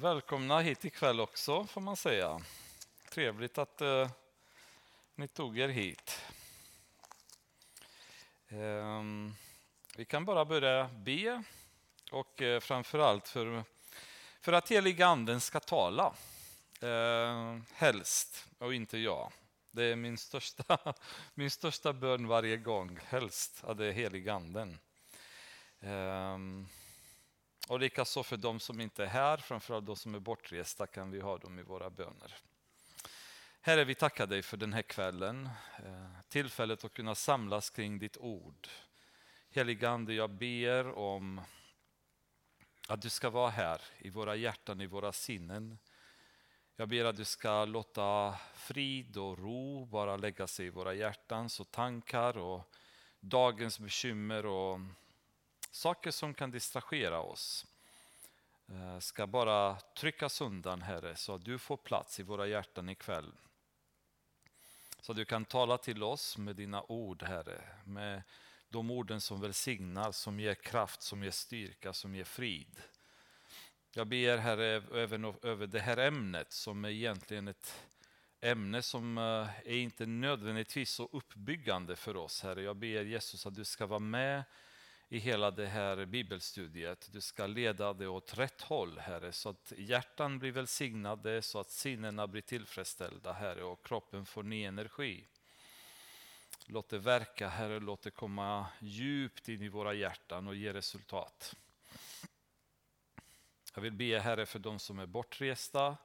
Välkomna hit ikväll också får man säga. Trevligt att eh, ni tog er hit. Eh, vi kan bara börja be och eh, framförallt för, för att heliga anden ska tala. Eh, helst, och inte jag. Det är min största, min största bön varje gång. Helst att det är heliga anden. Eh, och likaså för de som inte är här, framförallt de som är bortresta, kan vi ha dem i våra böner. Herre, vi tackar dig för den här kvällen, eh, tillfället att kunna samlas kring ditt ord. Helige Ande, jag ber om att du ska vara här i våra hjärtan, i våra sinnen. Jag ber att du ska låta frid och ro bara lägga sig i våra hjärtan, så tankar och dagens bekymmer och saker som kan distrahera oss eh, ska bara tryckas undan, Herre, så att du får plats i våra hjärtan ikväll. Så att du kan tala till oss med dina ord, Herre, med de orden som välsignar, som ger kraft, som ger styrka, som ger frid. Jag ber, Herre, även över det här ämnet som är egentligen ett ämne som eh, är inte nödvändigtvis så uppbyggande för oss, Herre. Jag ber Jesus att du ska vara med i hela det här bibelstudiet. Du ska leda det åt rätt håll, Herre, så att hjärtan blir välsignade, så att sinnena blir tillfredsställda, Herre, och kroppen får ny energi. Låt det verka, Herre, låt det komma djupt in i våra hjärtan och ge resultat. Jag vill be, Herre, för de som är bortresta,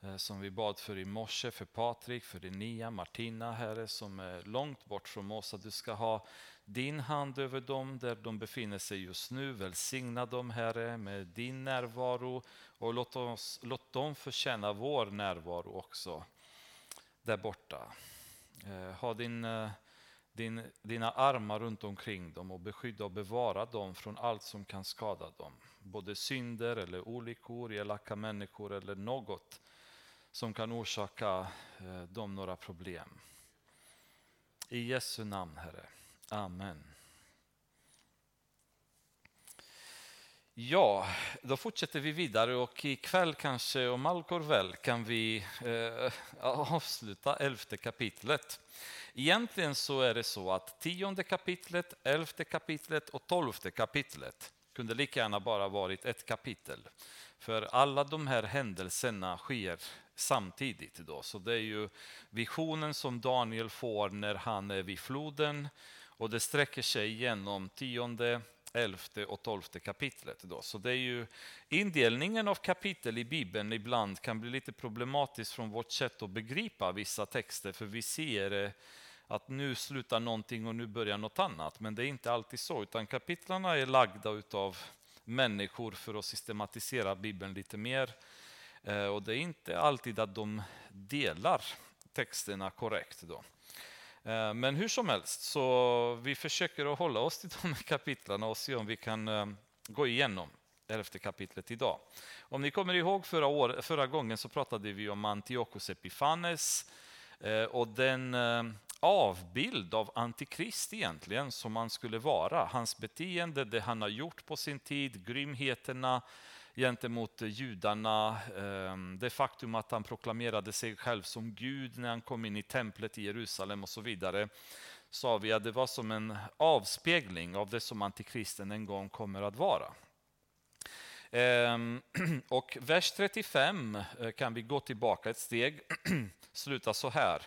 eh, som vi bad för i morse, för Patrik, för Enia, Martina, Herre, som är långt bort från oss, att du ska ha din hand över dem där de befinner sig just nu. Välsigna dem, Herre, med din närvaro och låt, oss, låt dem förtjäna vår närvaro också där borta. Eh, ha din, eh, din, dina armar runt omkring dem och beskydda och bevara dem från allt som kan skada dem. Både synder eller olyckor, elaka människor eller något som kan orsaka eh, dem några problem. I Jesu namn, Herre. Amen. Ja, då fortsätter vi vidare och ikväll kanske, om allt går väl, kan vi eh, avsluta elfte kapitlet. Egentligen så är det så att tionde kapitlet, elfte kapitlet och tolfte kapitlet kunde lika gärna bara varit ett kapitel. För alla de här händelserna sker samtidigt. Då. Så det är ju visionen som Daniel får när han är vid floden och det sträcker sig genom tionde, elfte och tolfte kapitlet. Då. Så det är ju indelningen av kapitel i Bibeln ibland kan bli lite problematisk från vårt sätt att begripa vissa texter, för vi ser eh, att nu slutar någonting och nu börjar något annat. Men det är inte alltid så, utan kapitlarna är lagda utav människor för att systematisera Bibeln lite mer. Eh, och det är inte alltid att de delar texterna korrekt. Då. Eh, men hur som helst, så vi försöker att hålla oss till de här kapitlen och se om vi kan eh, gå igenom elfte kapitlet idag. Om ni kommer ihåg förra, år, förra gången så pratade vi om Antiochus Epifanes eh, och den avbild av Antikrist egentligen som han skulle vara. Hans beteende, det han har gjort på sin tid, grymheterna, gentemot judarna. Ehm, det faktum att han proklamerade sig själv som Gud när han kom in i templet i Jerusalem och så vidare. Sa vi att det var som en avspegling av det som antikristen en gång kommer att vara. Ehm, och vers 35 eh, kan vi gå tillbaka ett steg, sluta så här.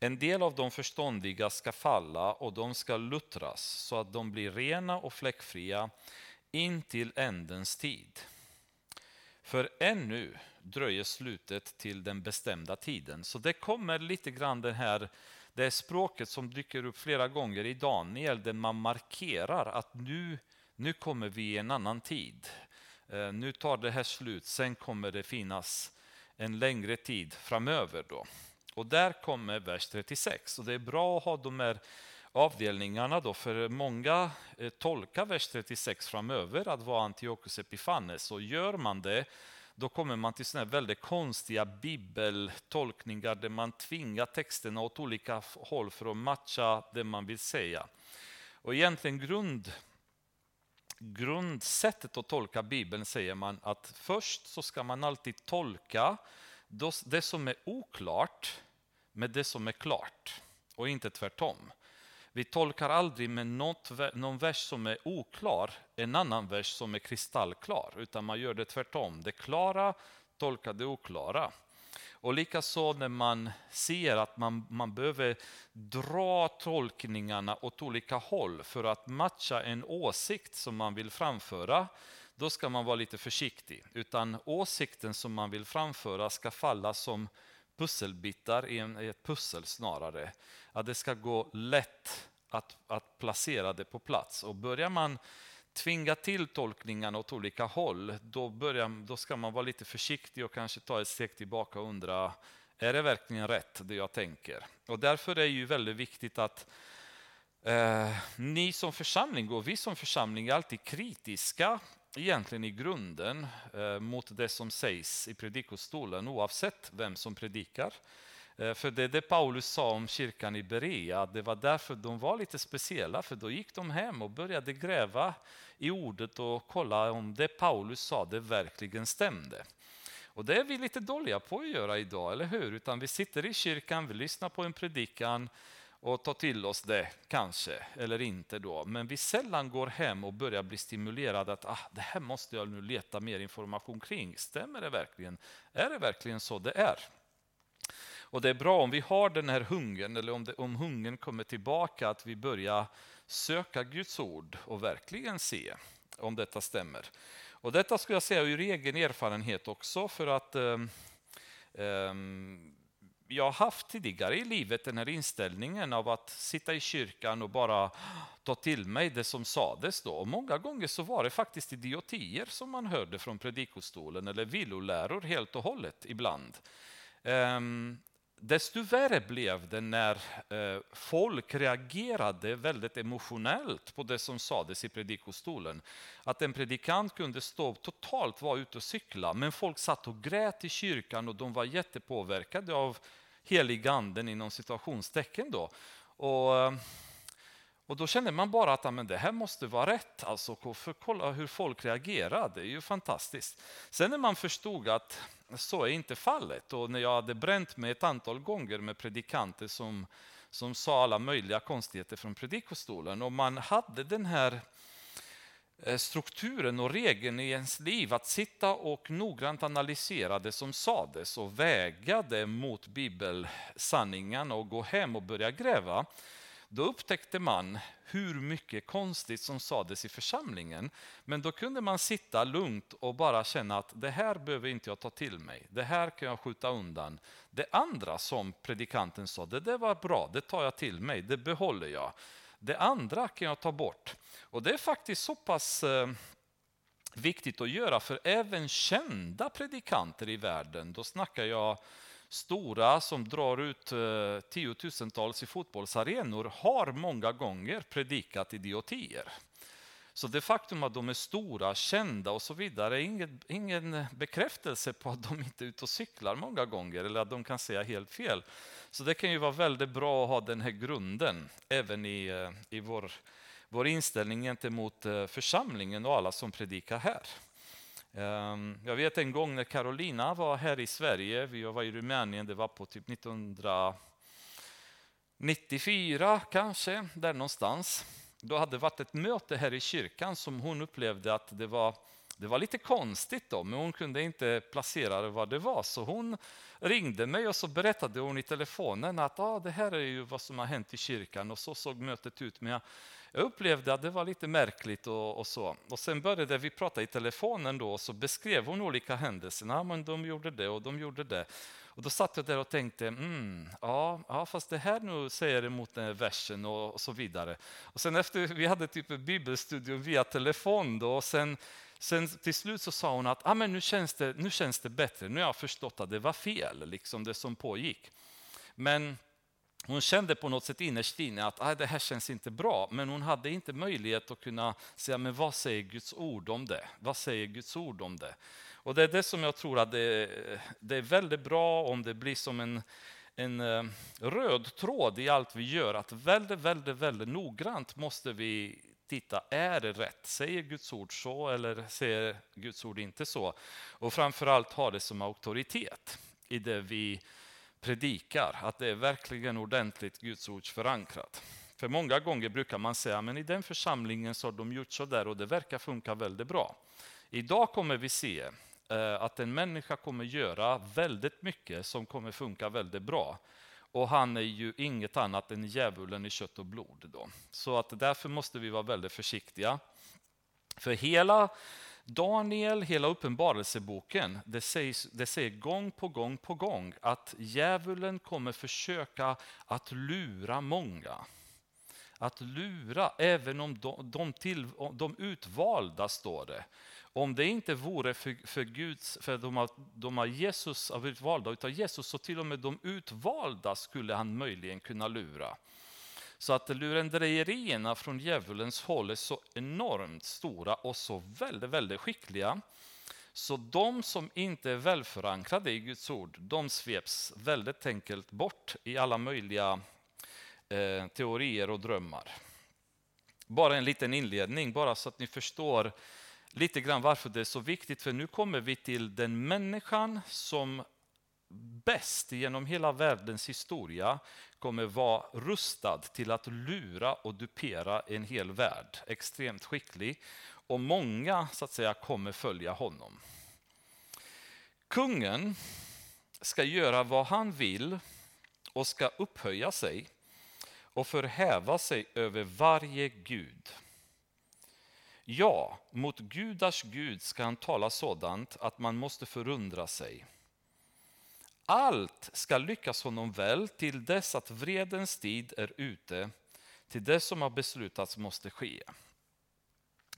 En del av de förståndiga ska falla och de ska luttras så att de blir rena och fläckfria in till ändens tid. För ännu dröjer slutet till den bestämda tiden. Så det kommer lite grann det här det språket som dyker upp flera gånger i Daniel där man markerar att nu, nu kommer vi i en annan tid. Eh, nu tar det här slut, sen kommer det finnas en längre tid framöver. Då. Och där kommer vers 36. Och det är bra att ha de här avdelningarna då, för många eh, tolkar vers 36 framöver att vara Antiochus Epifanes. Och gör man det, då kommer man till såna väldigt konstiga bibeltolkningar där man tvingar texterna åt olika håll för att matcha det man vill säga. Och egentligen grund, grundsättet att tolka Bibeln säger man att först så ska man alltid tolka det som är oklart med det som är klart och inte tvärtom. Vi tolkar aldrig med något, någon vers som är oklar en annan vers som är kristallklar, utan man gör det tvärtom. Det klara tolkar det oklara. Och likaså när man ser att man, man behöver dra tolkningarna åt olika håll för att matcha en åsikt som man vill framföra, då ska man vara lite försiktig. Utan åsikten som man vill framföra ska falla som pusselbitar i, en, i ett pussel snarare. Att det ska gå lätt att, att placera det på plats. Och börjar man tvinga till tolkningarna åt olika håll, då, börjar, då ska man vara lite försiktig och kanske ta ett steg tillbaka och undra, är det verkligen rätt det jag tänker? Och därför är det ju väldigt viktigt att eh, ni som församling och vi som församling är alltid kritiska egentligen i grunden eh, mot det som sägs i predikostolen oavsett vem som predikar. Eh, för det är det Paulus sa om kyrkan i Berea, det var därför de var lite speciella, för då gick de hem och började gräva i ordet och kolla om det Paulus sa det verkligen stämde. Och det är vi lite dåliga på att göra idag, eller hur? Utan vi sitter i kyrkan, vi lyssnar på en predikan och tar till oss det, kanske, eller inte då. Men vi sällan går hem och börjar bli stimulerade att ah, det här måste jag nu leta mer information kring. Stämmer det verkligen? Är det verkligen så det är? Och det är bra om vi har den här hungern, eller om, det, om hungern kommer tillbaka, att vi börjar söka Guds ord och verkligen se om detta stämmer. Och detta skulle jag säga ur egen erfarenhet också, för att um, um, jag har haft tidigare i livet den här inställningen av att sitta i kyrkan och bara ta till mig det som sades då. Och många gånger så var det faktiskt idiotier som man hörde från predikostolen eller villoläror helt och hållet ibland. Um, Desto värre blev det när eh, folk reagerade väldigt emotionellt på det som sades i predikostolen. Att en predikant kunde stå totalt vara ute och cykla, men folk satt och grät i kyrkan och de var jättepåverkade av heliganden inom situationstecken. Då. Och, eh, och då kände man bara att men det här måste vara rätt. Alltså, för kolla hur folk reagerar, det är ju fantastiskt. Sen när man förstod att så är inte fallet och när jag hade bränt mig ett antal gånger med predikanter som, som sa alla möjliga konstigheter från predikostolen och man hade den här eh, strukturen och regeln i ens liv att sitta och noggrant analysera det som sades och väga det mot bibelsanningarna och gå hem och börja gräva då upptäckte man hur mycket konstigt som sades i församlingen. Men då kunde man sitta lugnt och bara känna att det här behöver inte jag ta till mig. Det här kan jag skjuta undan. Det andra som predikanten sa, det, det var bra, det tar jag till mig, det behåller jag. Det andra kan jag ta bort. Och det är faktiskt så pass eh, viktigt att göra för även kända predikanter i världen, då snackar jag stora som drar ut eh, tiotusentals i fotbollsarenor har många gånger predikat idiotier. Så det faktum att de är stora, kända och så vidare är ingen, ingen bekräftelse på att de inte är ute och cyklar många gånger eller att de kan säga helt fel. Så det kan ju vara väldigt bra att ha den här grunden även i, eh, i vår, vår inställning gentemot eh, församlingen och alla som predikar här. Ehm, jag vet en gång när Carolina var här i Sverige, vi var i Rumänien, det var på typ 1994 kanske, där någonstans. Då hade det varit ett möte här i kyrkan som hon upplevde att det var, det var lite konstigt då, men hon kunde inte placera vad det var. Så hon ringde mig och så berättade hon i telefonen att ah, det här är ju vad som har hänt i kyrkan och så såg mötet ut. Men jag, jag upplevde att det var lite märkligt och, och, så. Och sen började vi prata i telefonen då och så beskrev hon olika händelser. Ja, men de gjorde det och de gjorde det. Och då satt jag där och tänkte, mm, ja, ja, fast det här nu säger emot den här versen och, och, så vidare. Och sen efter vi hade typ ett bibelstudium via telefon då och sen Sen till slut så sa hon att ah, men nu, känns det, nu känns det bättre, nu har jag förstått att det var fel, liksom det som pågick. Men hon kände på något sätt innerst inne att ah, det här känns inte bra, men hon hade inte möjlighet att kunna säga men vad säger Guds ord om det? Vad säger Guds ord om det? Och det är det som jag tror att det, det är väldigt bra om det blir som en, en eh, röd tråd i allt vi gör, att väldigt, väldigt, väldigt noggrant måste vi titta, är det rätt? Säger Guds ord så eller säger Guds ord inte så? Och framförallt ha det som auktoritet i det vi predikar, att det är verkligen ordentligt Guds ords förankrat. För många gånger brukar man säga, men i den församlingen så har de gjort så där och det verkar funka väldigt bra. Idag kommer vi se eh, att en människa kommer göra väldigt mycket som kommer funka väldigt bra. Och han är ju inget annat än djävulen i kött och blod. Då. Så att därför måste vi vara väldigt försiktiga. För hela Daniel, hela uppenbarelseboken, det, sägs, det säger gång på gång på gång att djävulen kommer försöka att lura många. Att lura, även om de, de, till, de utvalda, står det. Om det inte vore för, för Guds, för de har, de har Jesus, utvalda utav Jesus, så till och med de utvalda skulle han möjligen kunna lura. Så att lurendrejerierna från djävulens håll är så enormt stora och så väldigt, väldigt skickliga. Så de som inte är välförankrade i Guds ord, de sveps väldigt enkelt bort i alla möjliga eh, teorier och drömmar. Bara en liten inledning, bara så att ni förstår lite grann varför det är så viktigt. För nu kommer vi till den människan som bäst genom hela världens historia kommer vara rustad till att lura och dupera en hel värld. Extremt skicklig. Och många så att säga kommer följa honom. Kungen ska göra vad han vill och ska upphöja sig och förhäva sig över varje gud. Ja, mot gudars Gud ska han tala sådant att man måste förundra sig. Allt ska lyckas honom väl till dess att vredens tid är ute, till det som har beslutats måste ske.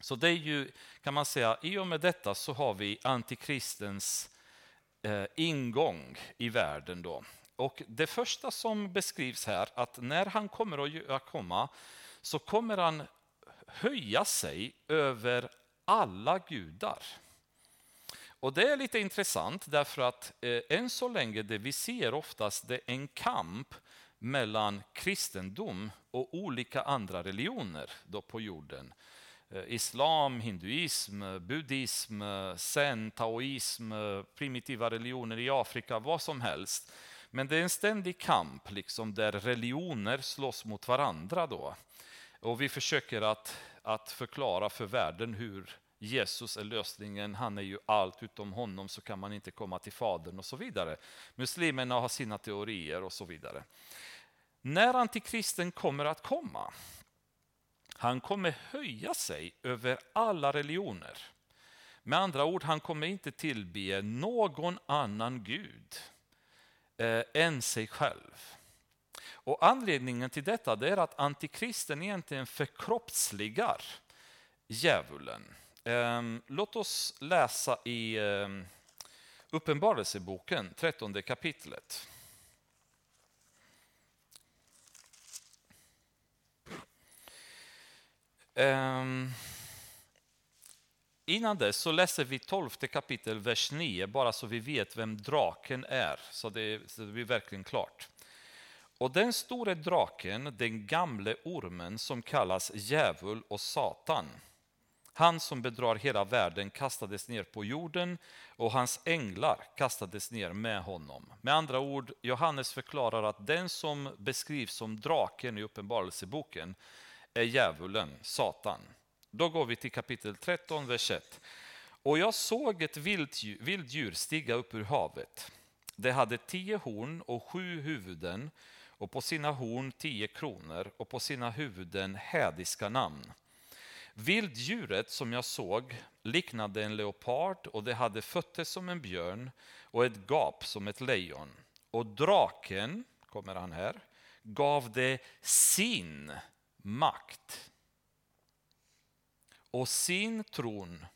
Så det är ju, kan man säga, i och med detta så har vi antikristens eh, ingång i världen. Då. Och det första som beskrivs här, att när han kommer att komma så kommer han höja sig över alla gudar. Och Det är lite intressant därför att eh, än så länge det vi ser oftast det är en kamp mellan kristendom och olika andra religioner då på jorden. Eh, islam, hinduism, eh, buddhism, eh, zen, taoism, eh, primitiva religioner i Afrika, vad som helst. Men det är en ständig kamp liksom, där religioner slåss mot varandra. Då. Och vi försöker att, att förklara för världen hur Jesus är lösningen, han är ju allt, utom honom så kan man inte komma till Fadern och så vidare. Muslimerna har sina teorier och så vidare. När antikristen kommer att komma, han kommer höja sig över alla religioner. Med andra ord, han kommer inte tillbe någon annan gud eh, än sig själv. Och Anledningen till detta är att antikristen egentligen förkroppsligar djävulen. Ehm, låt oss läsa i ehm, Uppenbarelseboken, 13 kapitlet. Ehm, innan dess så läser vi 12 kapitel, vers 9, bara så vi vet vem draken är, så det, så det blir verkligen klart. Och den store draken, den gamle ormen som kallas djävul och Satan, han som bedrar hela världen kastades ner på jorden och hans änglar kastades ner med honom. Med andra ord, Johannes förklarar att den som beskrivs som draken i Uppenbarelseboken är djävulen, Satan. Då går vi till kapitel 13, vers 1. Och jag såg ett vilddjur stiga upp ur havet. Det hade tio horn och sju huvuden och på sina horn tio kronor och på sina huvuden hädiska namn. Vilddjuret som jag såg liknade en leopard och det hade fötter som en björn och ett gap som ett lejon. Och draken, kommer han här, gav det sin makt och sin tron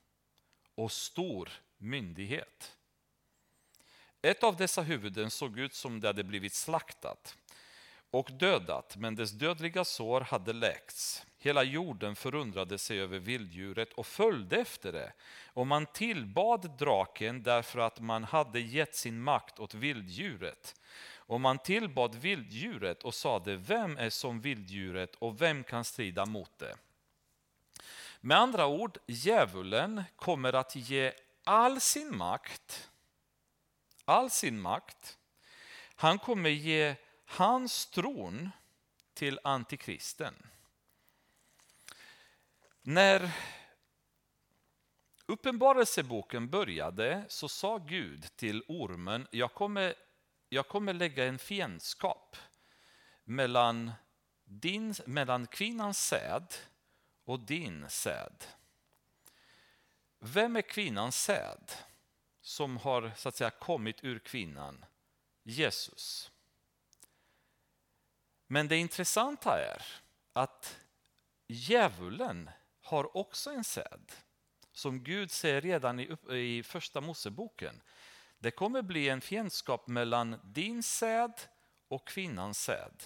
och stor myndighet. Ett av dessa huvuden såg ut som det hade blivit slaktat och dödat, men dess dödliga sår hade läkts. Hela jorden förundrade sig över vilddjuret och följde efter det. Och man tillbad draken därför att man hade gett sin makt åt vilddjuret. Och man tillbad vilddjuret och sade, vem är som vilddjuret och vem kan strida mot det? Med andra ord, djävulen kommer att ge all sin makt, all sin makt. Han kommer ge hans tron till antikristen. När Uppenbarelseboken började så sa Gud till ormen, jag kommer, jag kommer lägga en fiendskap mellan, din, mellan kvinnans säd och din säd. Vem är kvinnans säd som har så att säga kommit ur kvinnan? Jesus. Men det intressanta är att djävulen har också en säd som Gud säger redan i, i första Moseboken. Det kommer bli en fiendskap mellan din säd och kvinnans säd.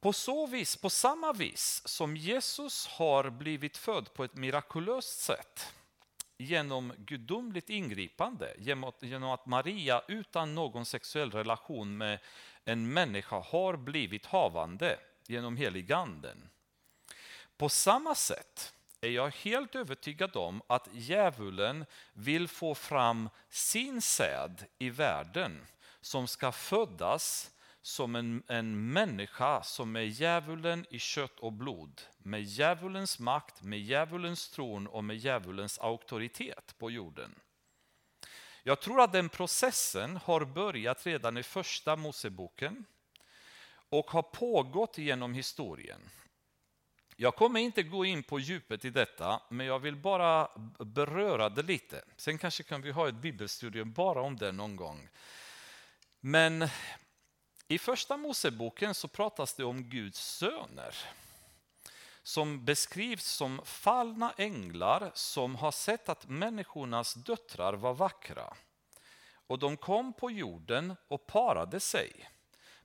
På, så vis, på samma vis som Jesus har blivit född på ett mirakulöst sätt genom gudomligt ingripande, genom att Maria utan någon sexuell relation med en människa har blivit havande genom heliganden. På samma sätt är jag helt övertygad om att djävulen vill få fram sin säd i världen som ska födas som en, en människa som är djävulen i kött och blod. Med djävulens makt, med djävulens tron och med djävulens auktoritet på jorden. Jag tror att den processen har börjat redan i första Moseboken och har pågått genom historien. Jag kommer inte gå in på djupet i detta, men jag vill bara beröra det lite. Sen kanske kan vi ha ett bibelstudium bara om det någon gång. Men i första Moseboken så pratas det om Guds söner som beskrivs som fallna änglar som har sett att människornas döttrar var vackra. Och de kom på jorden och parade sig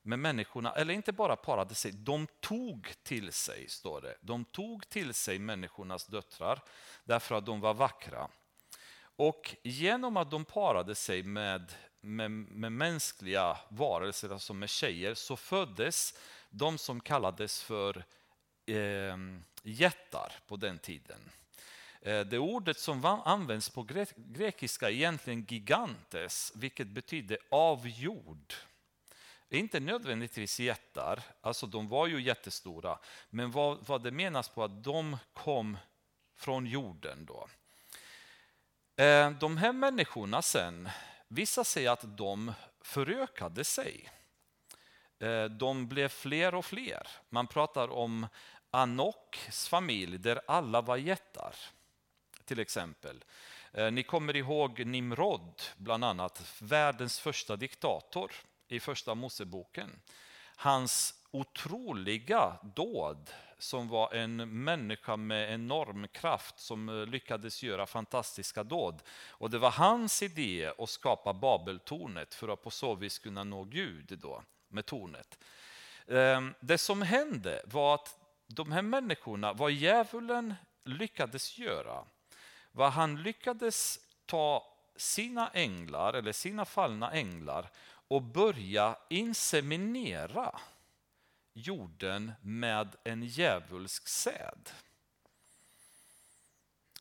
med människorna, eller inte bara parade sig, de tog till sig, står det. De tog till sig människornas döttrar därför att de var vackra. Och genom att de parade sig med, med, med mänskliga varelser, alltså med tjejer, så föddes de som kallades för eh, jättar på den tiden. Eh, det ordet som används på grekiska är egentligen gigantes, vilket betyder avjord inte nödvändigtvis jättar, alltså de var ju jättestora, men vad, vad det menas på att de kom från jorden då. Eh, de här människorna sen, vissa säger att de förökade sig. Eh, de blev fler och fler. Man pratar om Anoks familj där alla var jättar, till exempel. Eh, ni kommer ihåg Nimrod, bland annat, världens första diktator i första Moseboken. Hans otroliga dåd som var en människa med enorm kraft som eh, lyckades göra fantastiska dåd. Och det var hans idé att skapa Babeltornet för att på så vis kunna nå Gud då, med tornet. Ehm, det som hände var att de här människorna, vad djävulen lyckades göra, vad han lyckades ta sina änglar, eller sina fallna änglar och börja inseminera jorden med en djävulsk säd.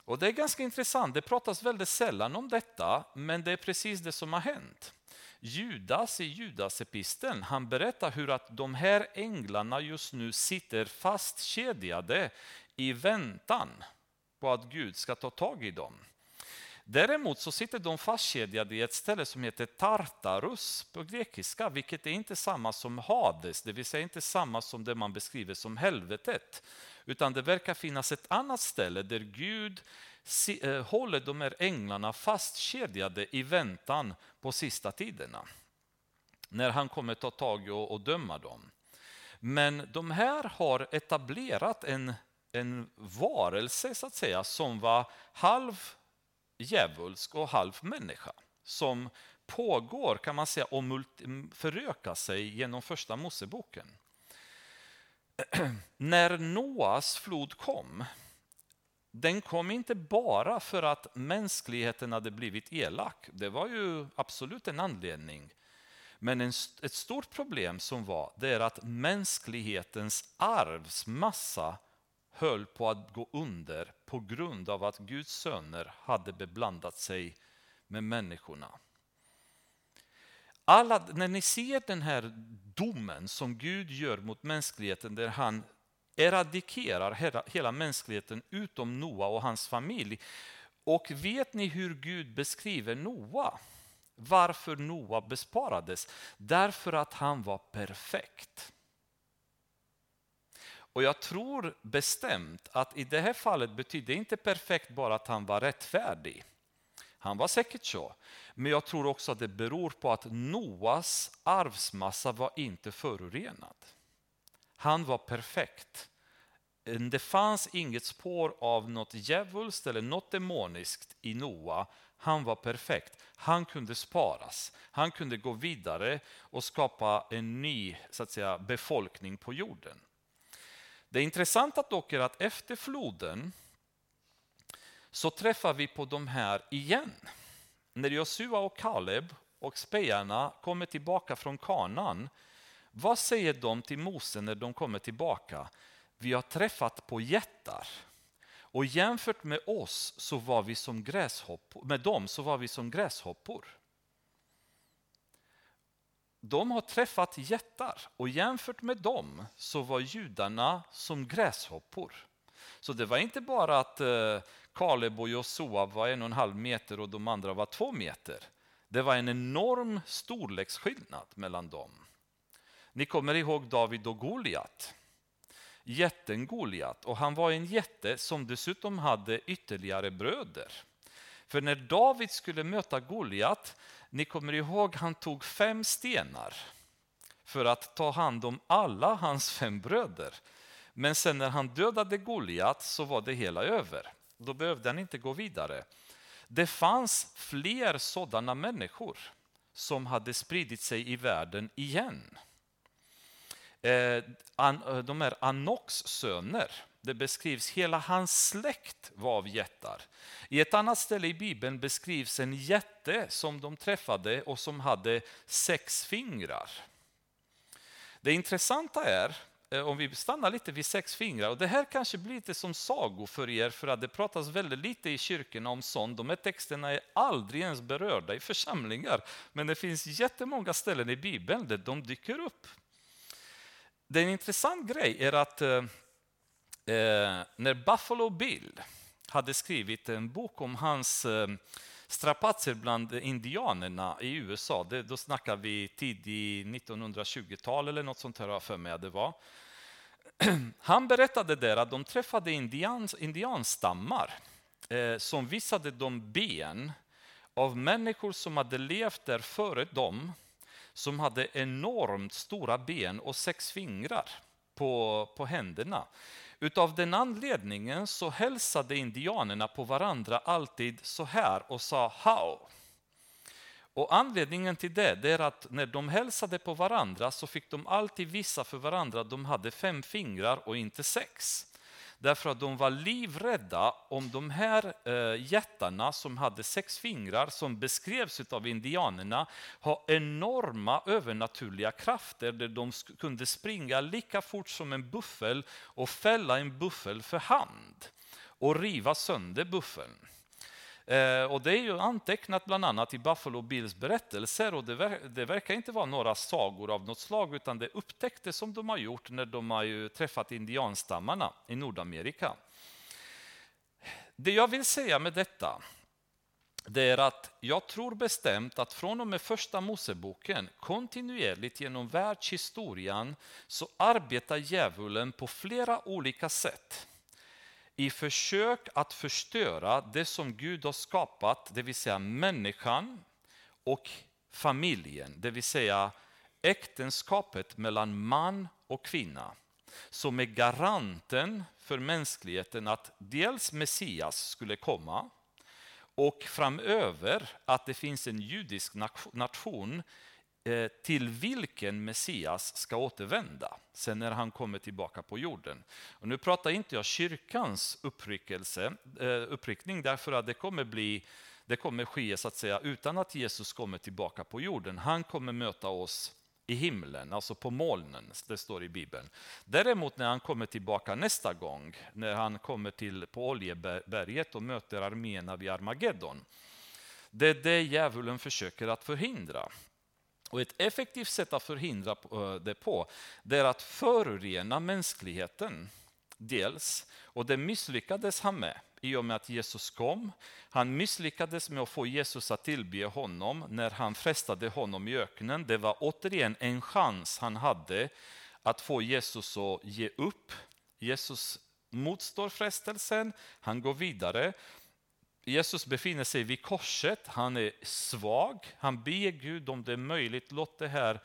Och Det är ganska intressant, det pratas väldigt sällan om detta, men det är precis det som har hänt. Judas i Judasepisteln, han berättar hur att de här änglarna just nu sitter fastkedjade i väntan på att Gud ska ta tag i dem. Däremot så sitter de fastkedjade i ett ställe som heter Tartarus på grekiska, vilket är inte samma som Hades, det vill säga inte samma som det man beskriver som helvetet. Utan det verkar finnas ett annat ställe där Gud eh, håller de här änglarna fastkedjade i väntan på sista tiderna. När han kommer ta tag och, och döma dem. Men de här har etablerat en, en varelse så att säga som var halv djävulsk och halv människa som pågår kan man säga och förökar sig genom första Moseboken. När Noas flod kom, den kom inte bara för att mänskligheten hade blivit elak. Det var ju absolut en anledning. Men en, ett stort problem som var, det är att mänsklighetens arvsmassa höll på att gå under på grund av att Guds söner hade beblandat sig med människorna. Alla, när ni ser den här domen som Gud gör mot mänskligheten där han eradikerar hela, hela mänskligheten utom Noa och hans familj. Och vet ni hur Gud beskriver Noa? Varför Noa besparades? Därför att han var perfekt. Och jag tror bestämt att i det här fallet betyder inte perfekt bara att han var rättfärdig. Han var säkert så. Men jag tror också att det beror på att Noas arvsmassa var inte förorenad. Han var perfekt. Det fanns inget spår av något djävulskt eller något demoniskt i Noa. Han var perfekt. Han kunde sparas. Han kunde gå vidare och skapa en ny så att säga, befolkning på jorden. Det intressanta dock är att efter floden så träffar vi på de här igen. När Josua och Kaleb och spejarna kommer tillbaka från kanan, vad säger de till Mose när de kommer tillbaka? Vi har träffat på jättar. Och jämfört med oss så var vi som gräshoppor, med dem så var vi som gräshoppor. De har träffat jättar och jämfört med dem så var judarna som gräshoppor. Så det var inte bara att eh, Kaleb och Josua var en och en halv meter och de andra var två meter. Det var en enorm storleksskillnad mellan dem. Ni kommer ihåg David och Goliat. Jätten Goliat och han var en jätte som dessutom hade ytterligare bröder. För när David skulle möta Goliat, ni kommer ihåg han tog fem stenar för att ta hand om alla hans fem bröder. Men sen när han dödade Goliat så var det hela över. Då behövde han inte gå vidare. Det fanns fler sådana människor som hade spridit sig i världen igen. Eh, eh, de är Anoks söner. Det beskrivs hela hans släkt var av jättar. I ett annat ställe i Bibeln beskrivs en jätte som de träffade och som hade sex fingrar. Det intressanta är eh, om vi stannar lite vid sex fingrar, och det här kanske blir lite som sago för er, för att det pratas väldigt lite i kyrkorna om sånt. De här texterna är aldrig ens berörda i församlingar, men det finns jättemånga ställen i Bibeln där de dyker upp. Det är en intressant grej är att eh, eh, när Buffalo Bill hade skrivit en bok om hans eh, strapatser bland indianerna i USA. Det, då snackar vi tidigt 1920-tal eller något sånt här för mig det var. Han berättade där att de träffade indians, indianstammar eh, som visade dem ben av människor som hade levt där före dem som hade enormt stora ben och sex fingrar på, på händerna. Utav den anledningen så hälsade indianerna på varandra alltid så här och sa how. Och anledningen till det, det är att när de hälsade på varandra så fick de alltid visa för varandra att de hade fem fingrar och inte sex. Därför att de var livrädda om de här eh, jättarna som hade sex fingrar, som beskrevs av indianerna, har enorma övernaturliga krafter där de kunde springa lika fort som en buffel och fälla en buffel för hand och riva sönder buffeln. Eh, och det är ju antecknat bland annat i Buffalo Bills berättelser och det, ver det, verkar inte vara några sagor av något slag utan det upptäcktes som de har gjort när de har träffat indianstammarna i Nordamerika. Det jag vill säga med detta det är att jag tror bestämt att från och med första Moseboken kontinuerligt genom världshistorien så arbetar djävulen på flera olika sätt i försök att förstöra det som Gud har skapat, det vill säga människan och familjen, det vill säga äktenskapet mellan man och kvinna som är garanten för mänskligheten att dels Messias skulle komma och framöver att det finns en judisk nation Eh, till vilken Messias ska återvända sen när han kommer tillbaka på jorden. Och nu pratar inte jag kyrkans uppryckelse, eh, uppryckning därför att det kommer, bli, det kommer ske så att säga, utan att Jesus kommer tillbaka på jorden. Han kommer möta oss i himlen, alltså på molnen, det står i Bibeln. Däremot när han kommer tillbaka nästa gång, när han kommer till på Oljeberget och möter arméerna vid Armageddon, det är det djävulen försöker att förhindra. Och Ett effektivt sätt att förhindra eh, det på det är att förorena mänskligheten. Dels, och det misslyckades han med i och med att Jesus kom. Han misslyckades med att få Jesus att tillbe honom när han frestade honom i öknen. Det var återigen en chans han hade att få Jesus att ge upp. Jesus motstår frestelsen, han går vidare. Jesus befinner sig vid korset, han är svag, han ber Gud om det är möjligt, låt det här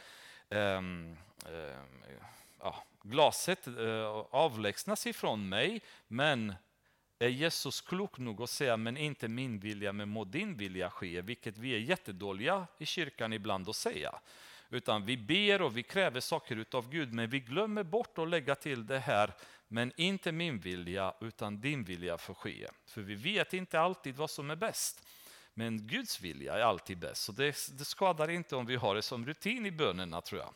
um, um, ja, glaset uh, avlägsnas ifrån mig, men är Jesus klok nog att säga, men inte min vilja, men må din vilja ske, vilket vi är jättedåliga i kyrkan ibland att säga. Utan vi ber och vi kräver saker av Gud, men vi glömmer bort att lägga till det här, men inte min vilja, utan din vilja får ske. För vi vet inte alltid vad som är bäst. Men Guds vilja är alltid bäst, så det, det skadar inte om vi har det som rutin i bönerna, tror jag.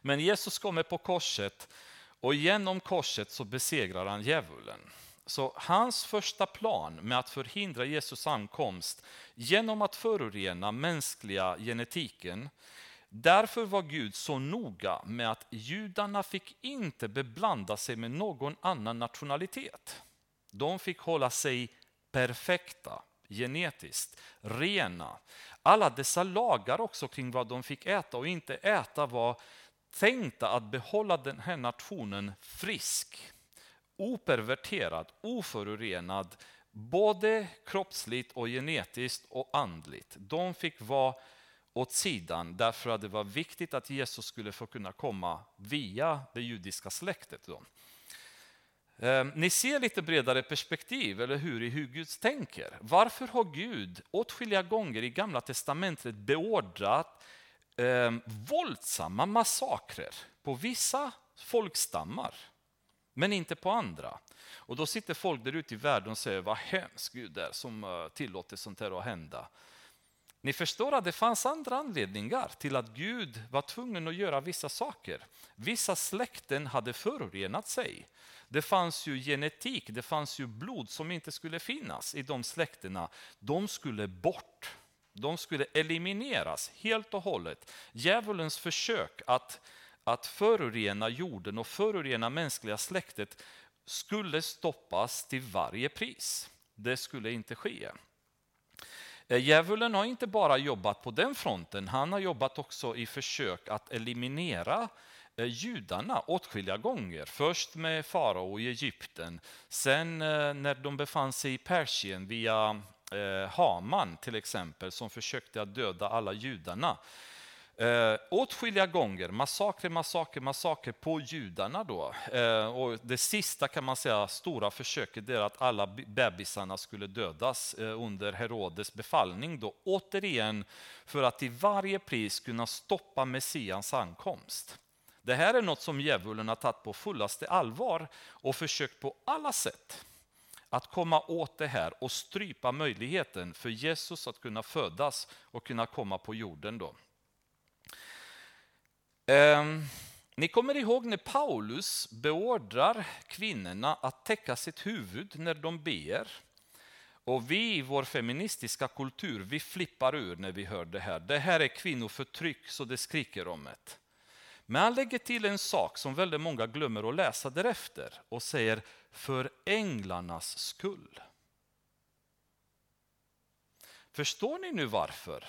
Men Jesus kommer på korset, och genom korset så besegrar han djävulen. Så hans första plan med att förhindra Jesus ankomst genom att förorena mänskliga genetiken Därför var Gud så noga med att judarna fick inte beblanda sig med någon annan nationalitet. De fick hålla sig perfekta, genetiskt, rena. Alla dessa lagar också kring vad de fick äta och inte äta var tänkta att behålla den här nationen frisk operverterad, oförorenad, både kroppsligt och genetiskt och andligt. De fick vara åt sidan därför att det var viktigt att Jesus skulle få kunna komma via det judiska släktet. Då. Ehm, ni ser lite bredare perspektiv, eller hur, i hur Gud tänker. Varför har Gud åtskilliga gånger i Gamla Testamentet beordrat eh, våldsamma massakrer på vissa folkstammar? men inte på andra. Och då sitter folk där ute i världen och säger vad hemskt Gud är som eh, tillåter sånt här att hända. Ni förstår att det fanns andra anledningar till att Gud var tvungen att göra vissa saker. Vissa släkten hade förorenat sig. Det fanns ju genetik, det fanns ju blod som inte skulle finnas i de släktena. De skulle bort. De skulle elimineras helt och hållet. Djävulens försök att att förorena jorden och förorena mänskliga släktet skulle stoppas till varje pris. Det skulle inte ske. Eh, djävulen har inte bara jobbat på den fronten, han har jobbat också i försök att eliminera eh, judarna åtskilliga gånger. Först med farao i Egypten, sen eh, när de befann sig i Persien via Haman till exempel, som försökte att döda alla judarna. Eh, åtskilliga gånger, massaker, massaker, massaker på judarna. Då. Eh, och det sista kan man säga, stora försöket är att alla bebisarna skulle dödas eh, under Herodes befallning. Då. Återigen för att till varje pris kunna stoppa Messians ankomst. Det här är något som djävulen har tagit på fullaste allvar och försökt på alla sätt att komma åt det här och strypa möjligheten för Jesus att kunna födas och kunna komma på jorden. Då. Eh, ni kommer ihåg när Paulus beordrar kvinnorna att täcka sitt huvud när de ber. Och vi i vår feministiska kultur, vi flippar ur när vi hör det här. Det här är kvinnoförtryck så det skriker om det. Men han lägger till en sak som väldigt många glömmer att läsa därefter och säger för änglarnas skull. Förstår ni nu varför?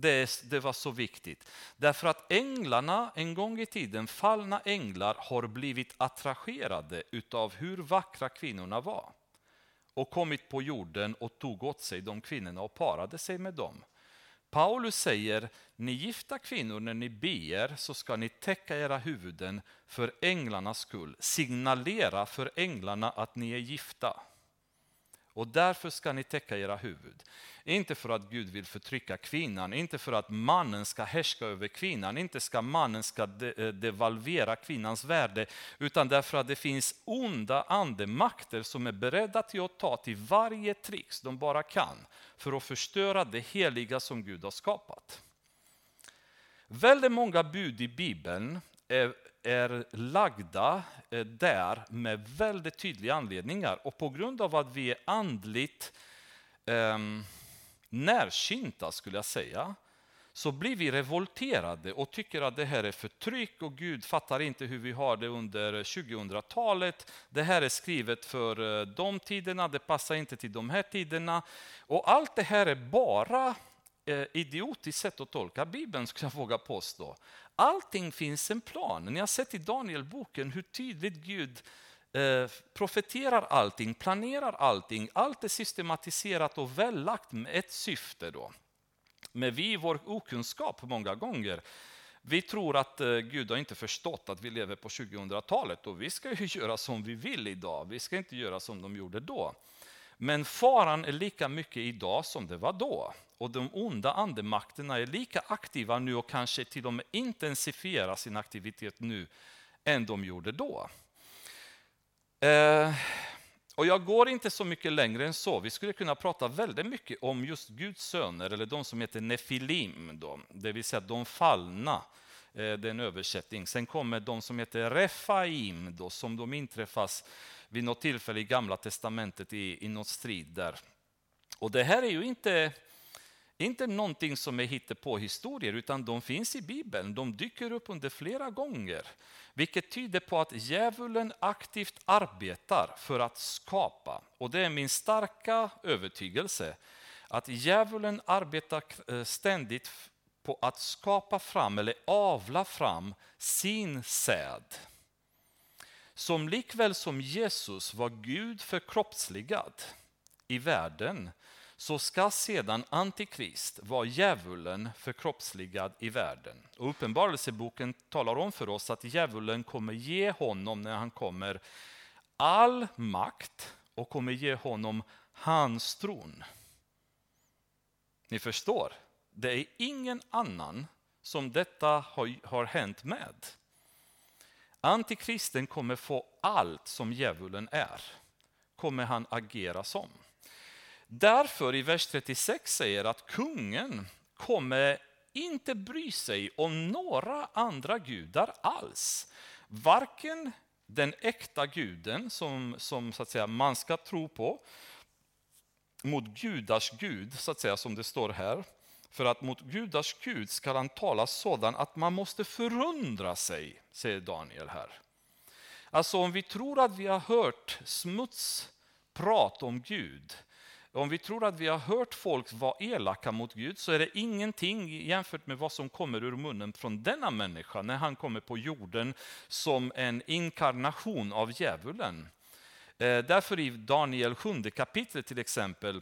Det, det var så viktigt. Därför att änglarna, en gång i tiden, fallna änglar har blivit attraherade utav hur vackra kvinnorna var och kommit på jorden och tog åt sig de kvinnorna och parade sig med dem. Paulus säger, ni gifta kvinnor, när ni ber så ska ni täcka era huvuden för änglarnas skull. Signalera för änglarna att ni är gifta. Och därför ska ni täcka era huvud. Inte för att Gud vill förtrycka kvinnan, inte för att mannen ska härska över kvinnan, inte ska mannen ska de eh, devalvera kvinnans värde, utan därför att det finns onda andemakter som är beredda till att ta till varje tricks de bara kan för att förstöra det heliga som Gud har skapat. Väldigt många bud i Bibeln är, är lagda eh, där med väldigt tydliga anledningar. Och på grund av att vi är andligt eh, närsynta, skulle jag säga, så blir vi revolterade och tycker att det här är förtryck och Gud fattar inte hur vi har det under 2000-talet. Det här är skrivet för eh, de tiderna, det passar inte till de här tiderna. Och allt det här är bara Eh, idiotiskt sätt att tolka Bibeln, skulle jag våga påstå. Allting finns en plan. Ni har sett i Danielboken hur tydligt Gud eh, profeterar allting, planerar allting. Allt är systematiserat och vällagt med ett syfte. då. Men vi i vår okunskap många gånger, vi tror att eh, Gud har inte förstått att vi lever på 2000-talet och vi ska ju göra som vi vill idag. Vi ska inte göra som de gjorde då. Men faran är lika mycket idag som det var då. Och de onda andemakterna är lika aktiva nu och kanske till och med intensifierar sin aktivitet nu än de gjorde då. Eh, och jag går inte så mycket längre än så. Vi skulle kunna prata väldigt mycket om just Guds söner, eller de som heter Nefilim, då, det vill säga de fallna. Eh, det är en översättning. Sen kommer de som heter Refaim, då, som de inträffas vid något tillfälle i Gamla Testamentet i, i något strid där. Och det här är ju inte, inte någonting som är på historier utan de finns i Bibeln. De dyker upp under flera gånger. Vilket tyder på att djävulen aktivt arbetar för att skapa. Och det är min starka övertygelse att djävulen arbetar eh, ständigt på att skapa fram eller avla fram sin säd. Som likväl som Jesus var Gud förkroppsligad i världen så ska sedan Antikrist vara djävulen förkroppsligad i världen. Och Uppenbarelseboken talar om för oss att djävulen kommer ge honom, när han kommer, all makt och kommer ge honom hans tron. Ni förstår, det är ingen annan som detta har, har hänt med. Antikristen kommer få allt som djävulen är, kommer han agera som. Därför i vers 36 säger att kungen kommer inte bry sig om några andra gudar alls. Varken den äkta guden som, som så att säga, man ska tro på, mot gudars gud, så att säga, som det står här. För att mot gudars gud ska han tala sådan att man måste förundra sig, säger Daniel här. Alltså om vi tror att vi har hört smutsprat om Gud, om vi tror att vi har hört folk vara elaka mot Gud så är det ingenting jämfört med vad som kommer ur munnen från denna människa när han kommer på jorden som en inkarnation av djävulen. Eh, därför i Daniel 7 kapitel till exempel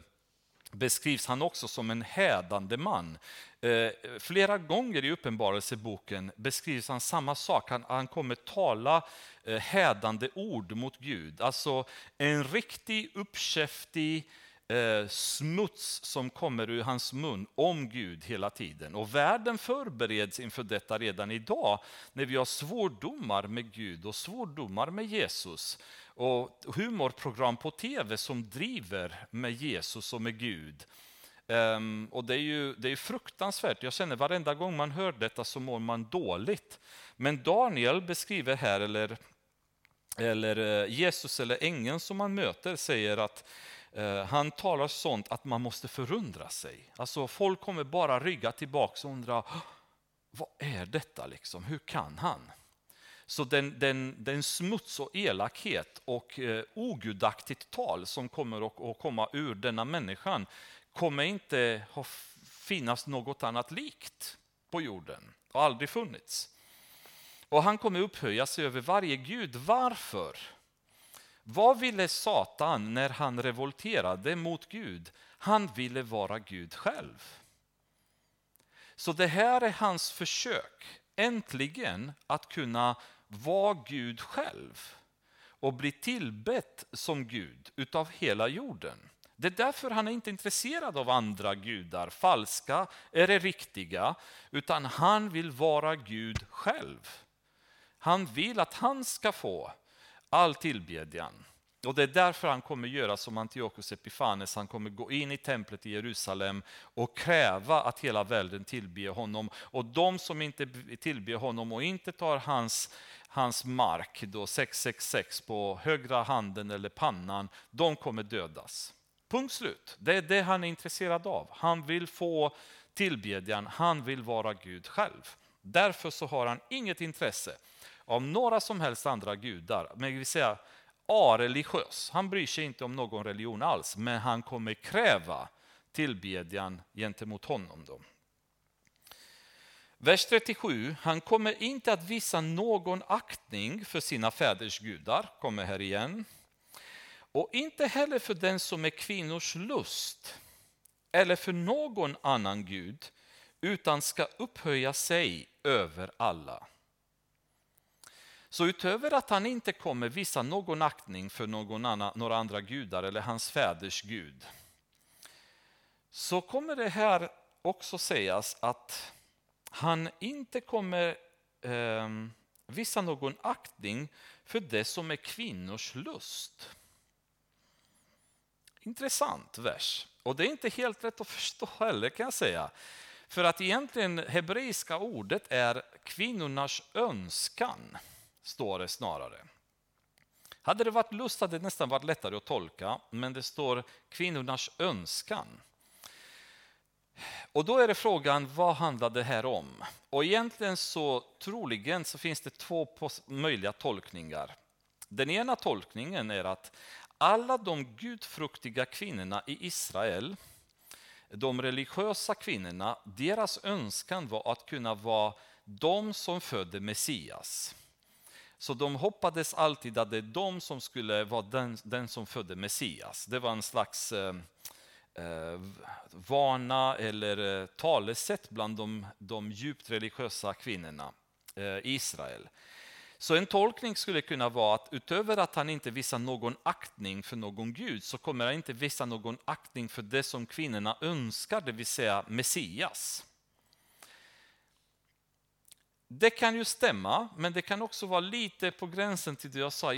beskrivs han också som en hädande man. Eh, flera gånger i Uppenbarelseboken beskrivs han samma sak. Han, han kommer tala eh, hädande ord mot Gud. Alltså en riktig uppkäftig eh, smuts som kommer ur hans mun om Gud hela tiden. Och världen förbereds inför detta redan idag när vi har svordomar med Gud och svordomar med Jesus. Och humorprogram på tv som driver med Jesus och med Gud. Um, och det är ju det är fruktansvärt. Jag känner varenda gång man hör detta så mår man dåligt. Men Daniel beskriver här, eller, eller eh, Jesus eller ängeln som man möter säger att Eh, han talar sånt att man måste förundra sig. Alltså folk kommer bara rygga tillbaka och undra, vad är detta liksom? Hur kan han? Så den, den, den smuts och elakhet och eh, ogudaktigt tal som kommer att, att komma ur denna människan kommer inte att finnas något annat likt på jorden. Det har aldrig funnits. Och han kommer upphöja sig över varje gud. Varför? Vad ville Satan när han revolterade mot Gud? Han ville vara Gud själv. Så det här är hans försök, äntligen att kunna vara Gud själv och bli tillbett som Gud utav hela jorden. Det är därför han är inte intresserad av andra gudar, falska eller riktiga, utan han vill vara Gud själv. Han vill att han ska få all tillbedjan. Och det är därför han kommer göra som Antiochus Epifanes, han kommer gå in i templet i Jerusalem och kräva att hela världen tillber honom. Och de som inte tillber honom och inte tar hans, hans mark, då 666 på högra handen eller pannan, de kommer dödas. Punkt slut. Det är det han är intresserad av. Han vill få tillbedjan, han vill vara Gud själv. Därför så har han inget intresse av några som helst andra gudar. Men vill säga areligiös. Han bryr sig inte om någon religion alls, men han kommer kräva tillbedjan gentemot honom. Då. Vers 37, han kommer inte att visa någon aktning för sina fäders gudar, kommer här igen. Och inte heller för den som är kvinnors lust eller för någon annan gud, utan ska upphöja sig över alla. Så utöver att han inte kommer visa någon aktning för någon annan, några andra gudar eller hans fäders gud, så kommer det här också sägas att han inte kommer eh, visa någon aktning för det som är kvinnors lust. Intressant vers. Och det är inte helt rätt att förstå heller kan jag säga. För att egentligen hebreiska ordet är kvinnornas önskan, står det snarare. Hade det varit lust hade det nästan varit lättare att tolka, men det står kvinnornas önskan. Och då är det frågan, vad handlar det här om? Och egentligen så troligen så finns det två möjliga tolkningar. Den ena tolkningen är att alla de gudfruktiga kvinnorna i Israel, de religiösa kvinnorna, deras önskan var att kunna vara de som födde Messias. Så de hoppades alltid att det är de som skulle vara den, den som födde Messias. Det var en slags eh, eh, vana eller eh, talesätt bland de, de djupt religiösa kvinnorna eh, i Israel. Så en tolkning skulle kunna vara att utöver att han inte visar någon aktning för någon gud så kommer han inte visa någon aktning för det som kvinnorna önskar, det vill säga Messias. Det kan ju stämma, men det kan också vara lite på gränsen till det jag sa,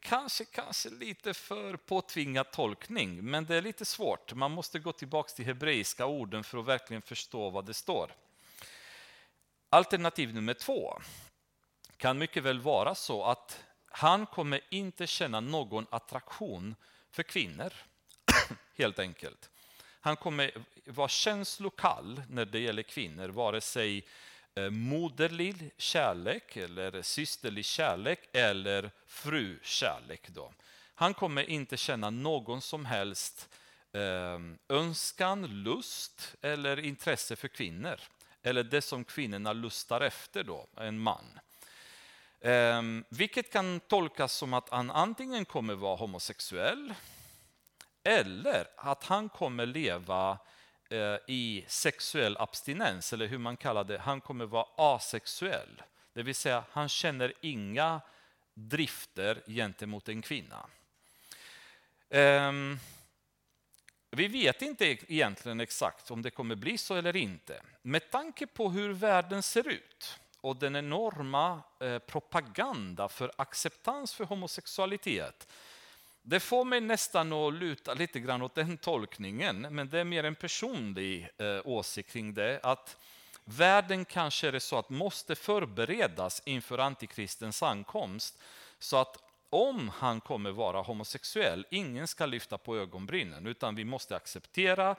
kanske, kanske lite för påtvingad tolkning, men det är lite svårt. Man måste gå tillbaka till hebreiska orden för att verkligen förstå vad det står. Alternativ nummer två kan mycket väl vara så att han kommer inte känna någon attraktion för kvinnor, helt enkelt. Han kommer vara känslokall när det gäller kvinnor, vare sig Eh, moderlig kärlek eller systerlig kärlek eller frukärlek. Då. Han kommer inte känna någon som helst eh, önskan, lust eller intresse för kvinnor. Eller det som kvinnorna lustar efter, då, en man. Um, vilket kan tolkas som att han antingen kommer vara homosexuell eller att han kommer leva Eh, i sexuell abstinens, eller hur man kallar det, han kommer vara asexuell. Det vill säga, han känner inga drifter gentemot en kvinna. Ehm, vi vet inte e-, egentligen exakt om det kommer bli så eller inte. Med tanke på hur världen ser ut och den enorma eh, propaganda för acceptans för homosexualitet. Det får mig nästan att luta lite grann åt den tolkningen, men det är mer en personlig eh, åsikt kring det. Att världen kanske är det så att måste förberedas inför antikristens ankomst. Så att om han kommer vara homosexuell, ingen ska lyfta på ögonbrynen, utan vi måste acceptera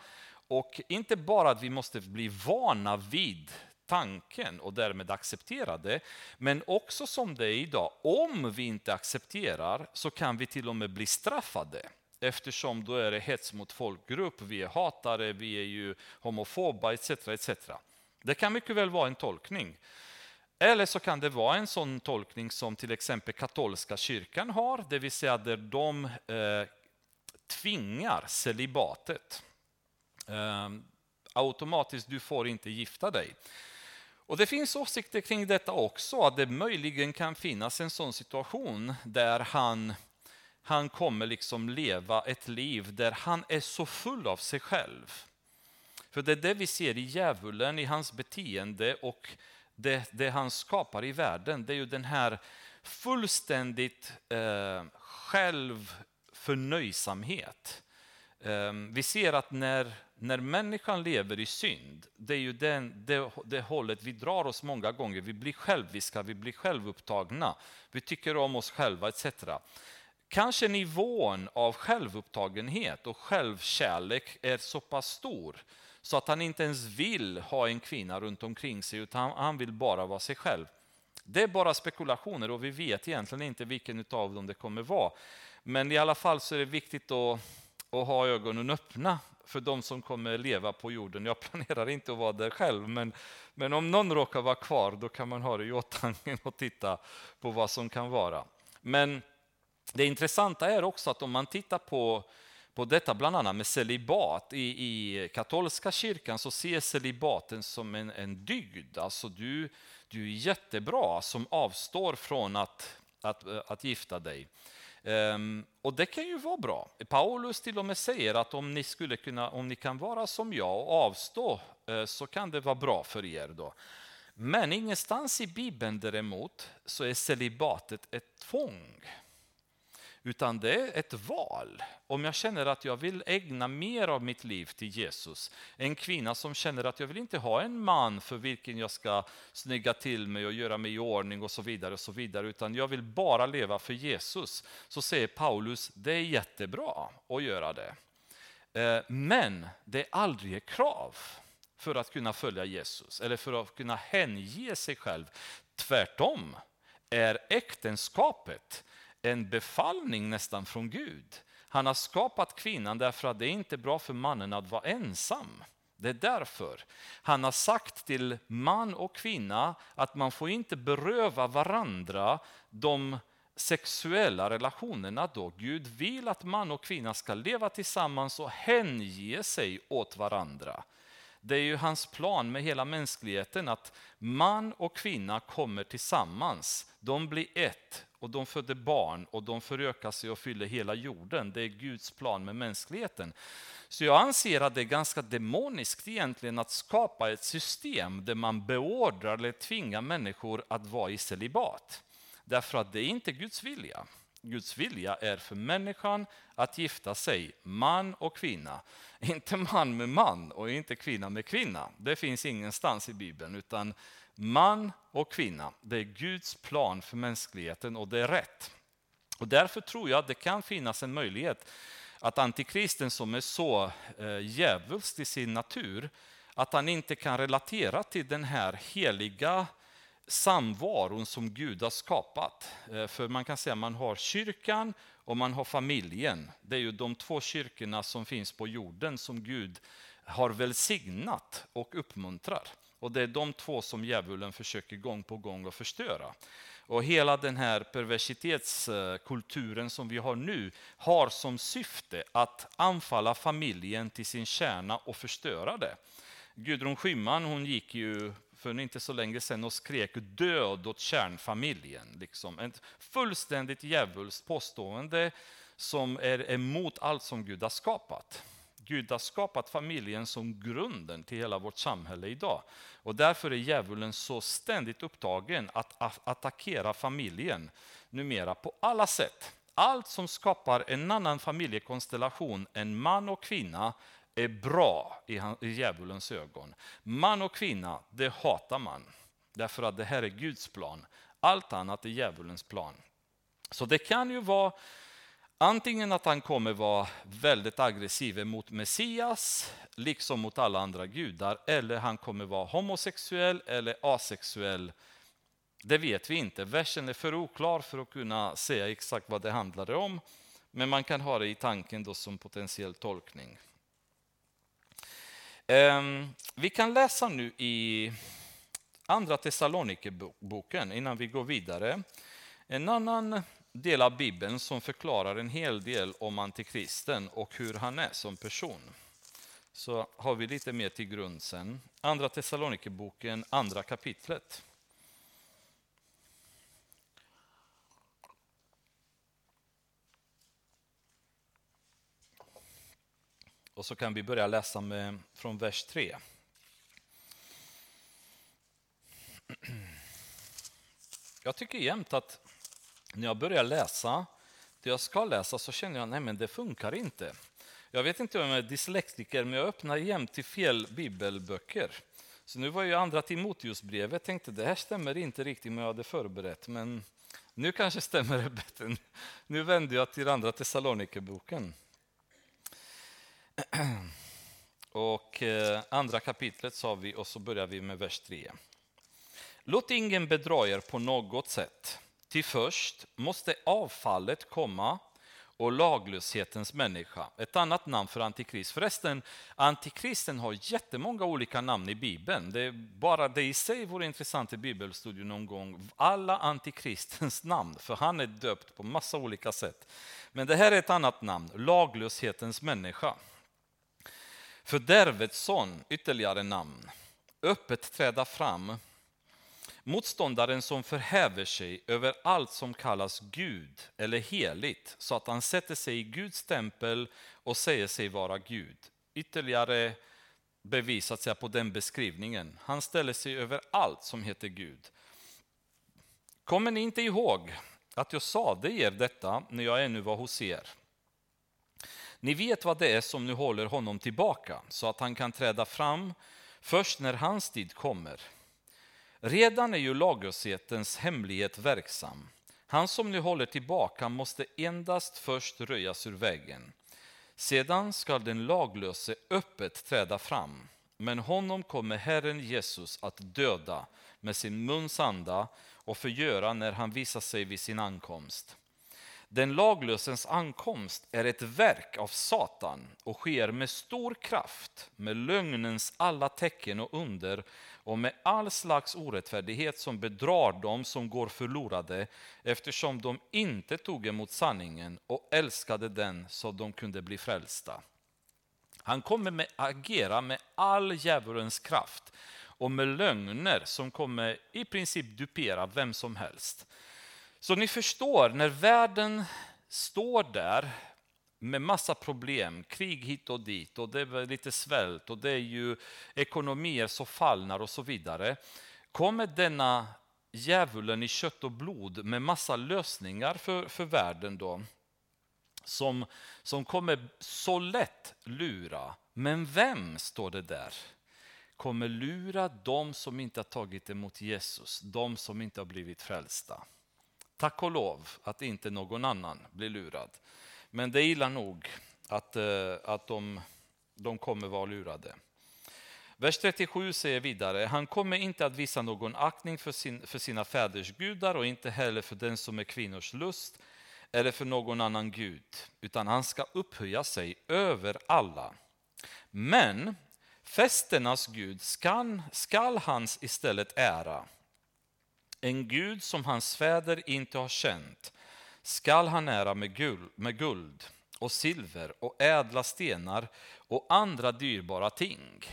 och inte bara att vi måste bli vana vid tanken och därmed acceptera det. Men också som det är idag, om vi inte accepterar så kan vi till och med bli straffade. Eftersom då är det hets mot folkgrupp, vi är hatare, vi är ju homofoba etc. etc. Det kan mycket väl vara en tolkning. Eller så kan det vara en sån tolkning som till exempel katolska kyrkan har, det vill säga där de eh, tvingar celibatet. Eh, automatiskt, du får inte gifta dig. Och Det finns åsikter kring detta också, att det möjligen kan finnas en sån situation där han, han kommer liksom leva ett liv där han är så full av sig själv. För det är det vi ser i djävulen, i hans beteende och det, det han skapar i världen. Det är ju den här fullständigt eh, själv förnöjsamhet. Ehm, vi ser att när, när människan lever i synd, det är ju den, det, det hållet vi drar oss många gånger. Vi blir själviska, vi blir självupptagna, vi tycker om oss själva etc. Kanske nivån av självupptagenhet och självkärlek är så pass stor så att han inte ens vill ha en kvinna runt omkring sig utan han vill bara vara sig själv. Det är bara spekulationer och vi vet egentligen inte vilken av dem det kommer vara. Men i alla fall så är det viktigt att, och ha ögonen öppna för de som kommer leva på jorden. Jag planerar inte att vara där själv, men, men om någon råkar vara kvar då kan man ha det i åtanke och titta på vad som kan vara. Men det intressanta är också att om man tittar på, på detta bland annat med celibat i, i katolska kyrkan så ses celibaten som en, en dygd. Alltså du, du är jättebra som avstår från att, att, att gifta dig. Um, och det kan ju vara bra. Paulus till och med säger att om ni, skulle kunna, om ni kan vara som jag och avstå uh, så kan det vara bra för er. då. Men ingenstans i Bibeln däremot så är celibatet ett tvång utan det är ett val. Om jag känner att jag vill ägna mer av mitt liv till Jesus, en kvinna som känner att jag vill inte ha en man för vilken jag ska snygga till mig och göra mig i ordning och så vidare, och så vidare utan jag vill bara leva för Jesus, så säger Paulus, det är jättebra att göra det. Eh, men det är aldrig ett krav för att kunna följa Jesus eller för att kunna hänge sig själv. Tvärtom är äktenskapet en befallning nästan från Gud. Han har skapat kvinnan därför att det är inte bra för mannen att vara ensam. Det är därför. Han har sagt till man och kvinna att man får inte beröva varandra de sexuella relationerna då. Gud vill att man och kvinna ska leva tillsammans och hänge sig åt varandra. Det är ju hans plan med hela mänskligheten att man och kvinna kommer tillsammans. De blir ett och de föder barn och de förökar sig och fyller hela jorden. Det är Guds plan med mänskligheten. Så jag anser att det är ganska demoniskt egentligen att skapa ett system där man beordrar eller tvingar människor att vara i celibat. Därför att det är inte Guds vilja. Guds vilja är för människan att gifta sig, man och kvinna. Inte man med man och inte kvinna med kvinna. Det finns ingenstans i Bibeln. utan man och kvinna, det är Guds plan för mänskligheten och det är rätt. Och därför tror jag att det kan finnas en möjlighet att antikristen som är så eh, djävulsk i sin natur, att han inte kan relatera till den här heliga samvaron som Gud har skapat. Eh, för man kan säga att man har kyrkan och man har familjen. Det är ju de två kyrkorna som finns på jorden som Gud har välsignat och uppmuntrar. Och det är de två som djävulen försöker gång på gång att förstöra. Och hela den här perversitetskulturen som vi har nu har som syfte att anfalla familjen till sin kärna och förstöra det. Gudrun Schyman hon gick ju för inte så länge sedan och skrek död åt kärnfamiljen. Liksom. Ett fullständigt djävulskt påstående som är emot allt som Gud har skapat. Gud har skapat familjen som grunden till hela vårt samhälle idag. Och därför är djävulen så ständigt upptagen att attackera familjen numera på alla sätt. Allt som skapar en annan familjekonstellation än man och kvinna är bra i djävulens ögon. Man och kvinna, det hatar man. Därför att det här är Guds plan. Allt annat är djävulens plan. Så det kan ju vara Antingen att han kommer vara väldigt aggressiv mot Messias, liksom mot alla andra gudar, eller han kommer vara homosexuell eller asexuell. Det vet vi inte. Versen är för oklar för att kunna säga exakt vad det handlade om, men man kan ha det i tanken då som potentiell tolkning. Ehm, vi kan läsa nu i Andra Thessalonikerboken innan vi går vidare. En annan del av Bibeln som förklarar en hel del om antikristen och hur han är som person. Så har vi lite mer till grund sen. Andra Thessalonikerboken, andra kapitlet. Och så kan vi börja läsa med, från vers 3. Jag tycker jämt att när jag börjar läsa det jag ska läsa så känner jag, nej men det funkar inte. Jag vet inte om jag är dyslektiker, men jag öppnar jämt till fel bibelböcker. Så nu var ju andra Timoteusbrevet, tänkte det här stämmer inte riktigt med jag hade förberett, men nu kanske stämmer det bättre. Nu vänder jag till andra Thessalonikerboken. Och eh, andra kapitlet sa vi och så börjar vi med vers 3. Låt ingen bedra er på något sätt. Till först måste avfallet komma och laglöshetens människa. Ett annat namn för antikrist. Förresten, antikristen har jättemånga olika namn i Bibeln. Det är bara det i sig vore intressant i bibelstudion någon gång. Alla antikristens namn, för han är döpt på massa olika sätt. Men det här är ett annat namn, laglöshetens människa. Fördärvets son, ytterligare namn. Öppet träda fram Motståndaren som förhäver sig över allt som kallas Gud eller heligt så att han sätter sig i Guds tempel och säger sig vara Gud. Ytterligare bevis att säga, på den beskrivningen. Han ställer sig över allt som heter Gud. Kommer ni inte ihåg att jag sade er detta när jag ännu var hos er? Ni vet vad det är som nu håller honom tillbaka så att han kan träda fram först när hans tid kommer. Redan är ju laglöshetens hemlighet verksam. Han som nu håller tillbaka måste endast först röjas ur vägen. Sedan skall den laglöse öppet träda fram, men honom kommer Herren Jesus att döda med sin muns anda och förgöra när han visar sig vid sin ankomst. Den laglösens ankomst är ett verk av Satan och sker med stor kraft, med lögnens alla tecken och under och med all slags orättfärdighet som bedrar dem som går förlorade eftersom de inte tog emot sanningen och älskade den så de kunde bli frälsta. Han kommer med, agera med all djävulens kraft och med lögner som kommer i princip dupera vem som helst. Så ni förstår, när världen står där med massa problem, krig hit och dit och det är lite svält och det är ju ekonomier som fallnar och så vidare. Kommer denna djävulen i kött och blod med massa lösningar för, för världen då som, som kommer så lätt lura. Men vem, står det där, kommer lura de som inte har tagit emot Jesus, de som inte har blivit frälsta. Tack och lov att inte någon annan blir lurad. Men det är illa nog att, eh, att de, de kommer vara lurade. Vers 37 säger vidare, han kommer inte att visa någon aktning för, sin, för sina fäders gudar och inte heller för den som är kvinnors lust eller för någon annan gud, utan han ska upphöja sig över alla. Men festernas Gud skall, skall hans istället ära. En Gud som hans fäder inte har känt skall han ära med guld, med guld och silver och ädla stenar och andra dyrbara ting.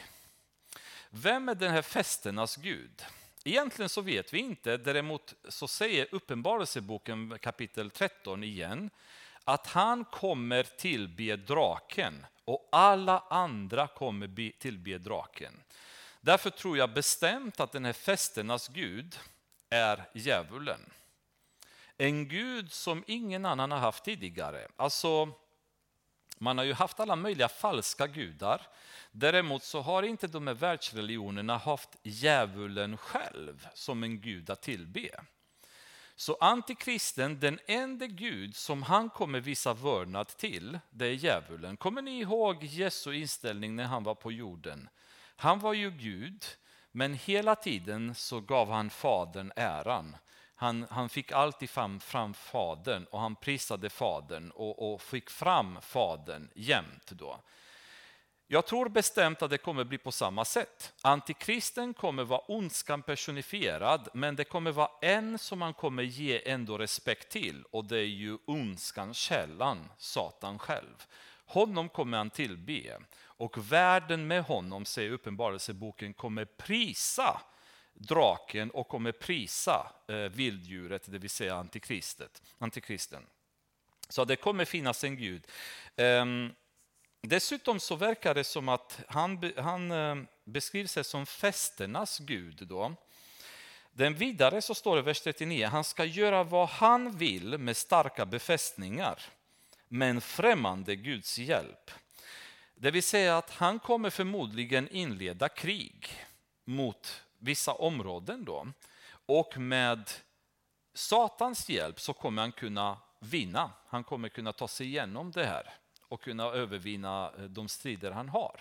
Vem är den här festernas Gud? Egentligen så vet vi inte, däremot så säger Uppenbarelseboken kapitel 13 igen att han kommer tillbe draken och alla andra kommer tillbe draken. Därför tror jag bestämt att den här festernas Gud är djävulen. En gud som ingen annan har haft tidigare. Alltså, man har ju haft alla möjliga falska gudar. Däremot så har inte de här världsreligionerna haft djävulen själv som en gud att tillbe. Så antikristen, den enda gud som han kommer visa vördnad till, det är djävulen. Kommer ni ihåg Jesu inställning när han var på jorden? Han var ju Gud, men hela tiden så gav han Fadern äran. Han, han fick alltid fram, fram Fadern och han prisade Fadern och, och fick fram Fadern jämt. Då. Jag tror bestämt att det kommer bli på samma sätt. Antikristen kommer vara ondskan personifierad, men det kommer vara en som man kommer ge ändå respekt till och det är ju ondskan källan, Satan själv. Honom kommer han tillbe och världen med honom, säger Uppenbarelseboken, kommer prisa draken och kommer prisa eh, vilddjuret, det vill säga antikristet, antikristen. Så det kommer finnas en gud. Ehm, dessutom så verkar det som att han, han eh, beskriver sig som festernas gud. Då. Den vidare så står det i vers 39, han ska göra vad han vill med starka befästningar, men främmande Guds hjälp. Det vill säga att han kommer förmodligen inleda krig mot vissa områden då. Och med Satans hjälp så kommer han kunna vinna. Han kommer kunna ta sig igenom det här och kunna övervinna eh, de strider han har.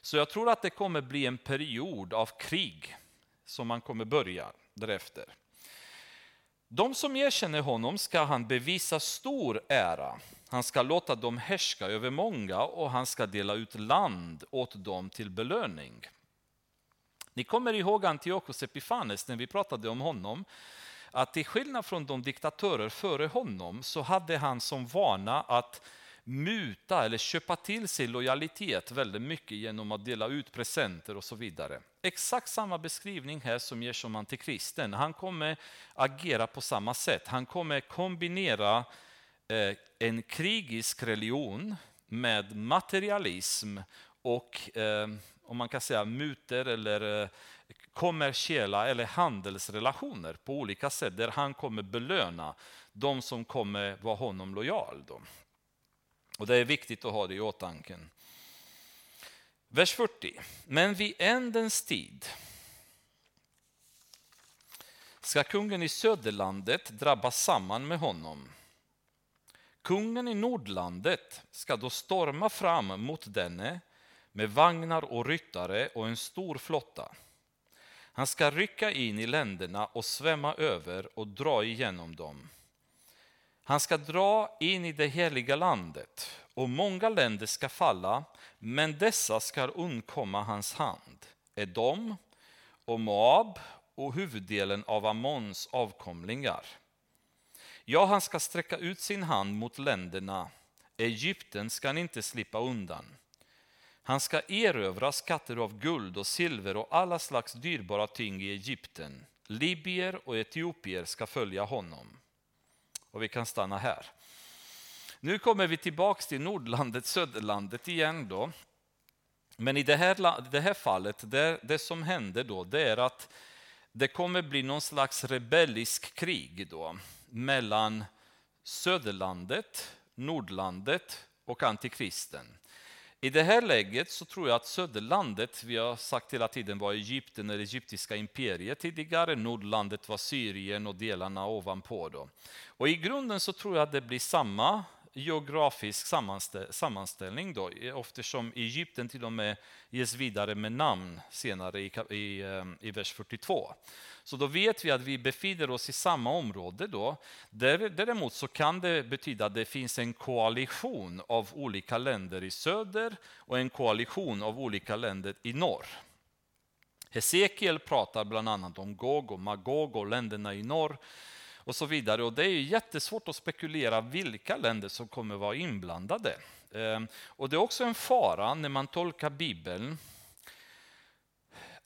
Så jag tror att det kommer bli en period av krig som man kommer börja därefter. De som erkänner honom ska han bevisa stor ära. Han ska låta dem härska över många och han ska dela ut land åt dem till belöning. Ni kommer ihåg Antiochus Epifanes när vi pratade om honom att till skillnad från de diktatörer före honom så hade han som vana att muta eller köpa till sig lojalitet väldigt mycket genom att dela ut presenter och så vidare. Exakt samma beskrivning här som ges om antikristen. Han kommer agera på samma sätt. Han kommer kombinera Eh, en krigisk religion med materialism och eh, om man kan säga muter eller eh, kommersiella eller handelsrelationer på olika sätt där han kommer belöna de som kommer vara honom lojal. Då. Och Det är viktigt att ha det i åtanke. Vers 40. Men vid ändens tid ska kungen i söderlandet drabbas samman med honom. Kungen i nordlandet ska då storma fram mot denne med vagnar och ryttare och en stor flotta. Han ska rycka in i länderna och svämma över och dra igenom dem. Han ska dra in i det heliga landet och många länder ska falla, men dessa ska undkomma hans hand. Edom och Moab och huvuddelen av Ammons avkomlingar. Ja, han ska sträcka ut sin hand mot länderna. Egypten ska han inte slippa undan. Han ska erövra skatter av guld och silver och alla slags dyrbara ting i Egypten. Libyer och etiopier ska följa honom. Och vi kan stanna här. Nu kommer vi tillbaka till Nordlandet, Söderlandet igen. Då. Men i det här, det här fallet, det, det som händer då, det är att det kommer bli någon slags rebellisk krig då, mellan Söderlandet, Nordlandet och antikristen. I det här läget så tror jag att söderlandet, vi har sagt hela tiden, var Egypten, eller egyptiska imperiet tidigare. Nordlandet var Syrien och delarna ovanpå. Då. Och I grunden så tror jag att det blir samma geografisk sammanställning då, eftersom Egypten till och med ges vidare med namn senare i, i, ehm, i vers 42. Så då vet vi att vi befinner oss i samma område. Då. Däremot så kan det betyda att det finns en koalition av olika länder i söder och en koalition av olika länder i norr. Hesekiel pratar bland annat om Gog och Magog och länderna i norr och så vidare. Och det är jättesvårt att spekulera vilka länder som kommer vara inblandade. Ehm, och det är också en fara när man tolkar Bibeln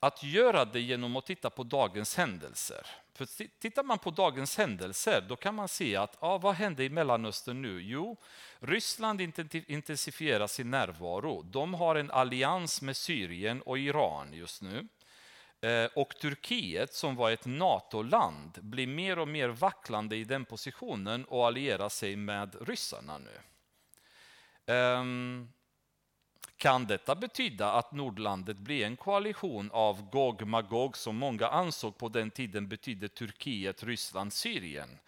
att göra det genom att titta på dagens händelser. För tittar man på dagens händelser då kan man se att ja, vad händer i Mellanöstern nu? Jo, Ryssland intensifierar sin närvaro. De har en allians med Syrien och Iran just nu. Eh, och Turkiet, som var ett NATO-land, blir mer och mer vacklande i den positionen och allierar sig med ryssarna nu. Ehm, kan detta betyda att Nordlandet blir en koalition av Gog-Magog som många ansåg på den tiden betydde Turkiet, Ryssland, Syrien?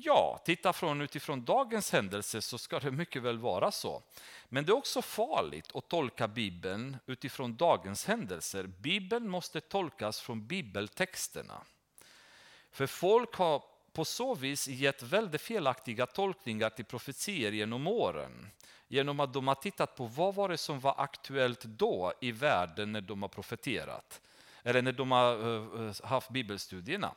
Ja, titta från utifrån dagens händelse så ska det mycket väl vara så. Men det är också farligt att tolka Bibeln utifrån dagens händelser. Bibeln måste tolkas från bibeltexterna. För folk har på så vis gett väldigt felaktiga tolkningar till profetier genom åren. Genom att de har tittat på vad var det som var aktuellt då i världen när de har profeterat. Eller när de har eh, eh, haft bibelstudierna.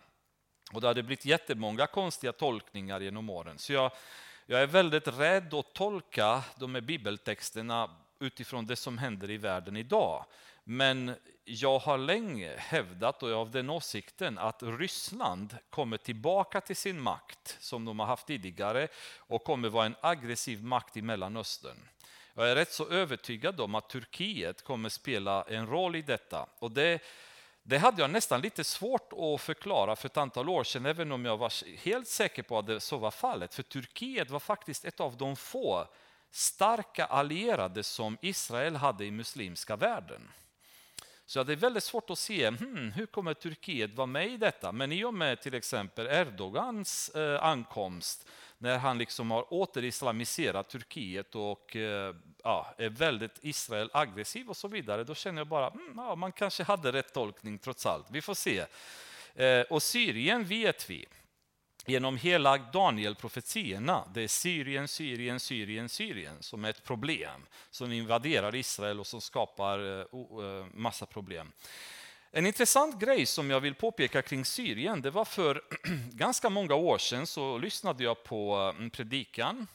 Och det hade blivit jättemånga konstiga tolkningar genom åren. Så jag, jag är väldigt rädd att tolka de här bibeltexterna utifrån det som händer i världen idag. Men jag har länge hävdat och är av den åsikten att Ryssland kommer tillbaka till sin makt som de har haft tidigare och kommer vara en aggressiv makt i Mellanöstern. Jag är rätt så övertygad om att Turkiet kommer spela en roll i detta. Och det det hade jag nästan lite svårt att förklara för ett antal år sedan, även om jag var helt säker på att det så var fallet. För Turkiet var faktiskt ett av de få starka allierade som Israel hade i muslimska världen. Så det är väldigt svårt att se hmm, hur kommer Turkiet vara med i detta. Men i och med till exempel Erdogans eh, ankomst, när han liksom har återislamiserat Turkiet och eh, ja, är väldigt Israel aggressiv och så vidare, då känner jag bara hmm, ja, man kanske hade rätt tolkning trots allt. Vi får se. Eh, och Syrien vet vi genom hela Daniel-profetierna. Det är Syrien, Syrien, Syrien, Syrien som är ett problem som invaderar Israel och som skapar eh, massa problem. En intressant grej som jag vill påpeka kring Syrien, det var för ganska många år sedan så lyssnade jag på en predikan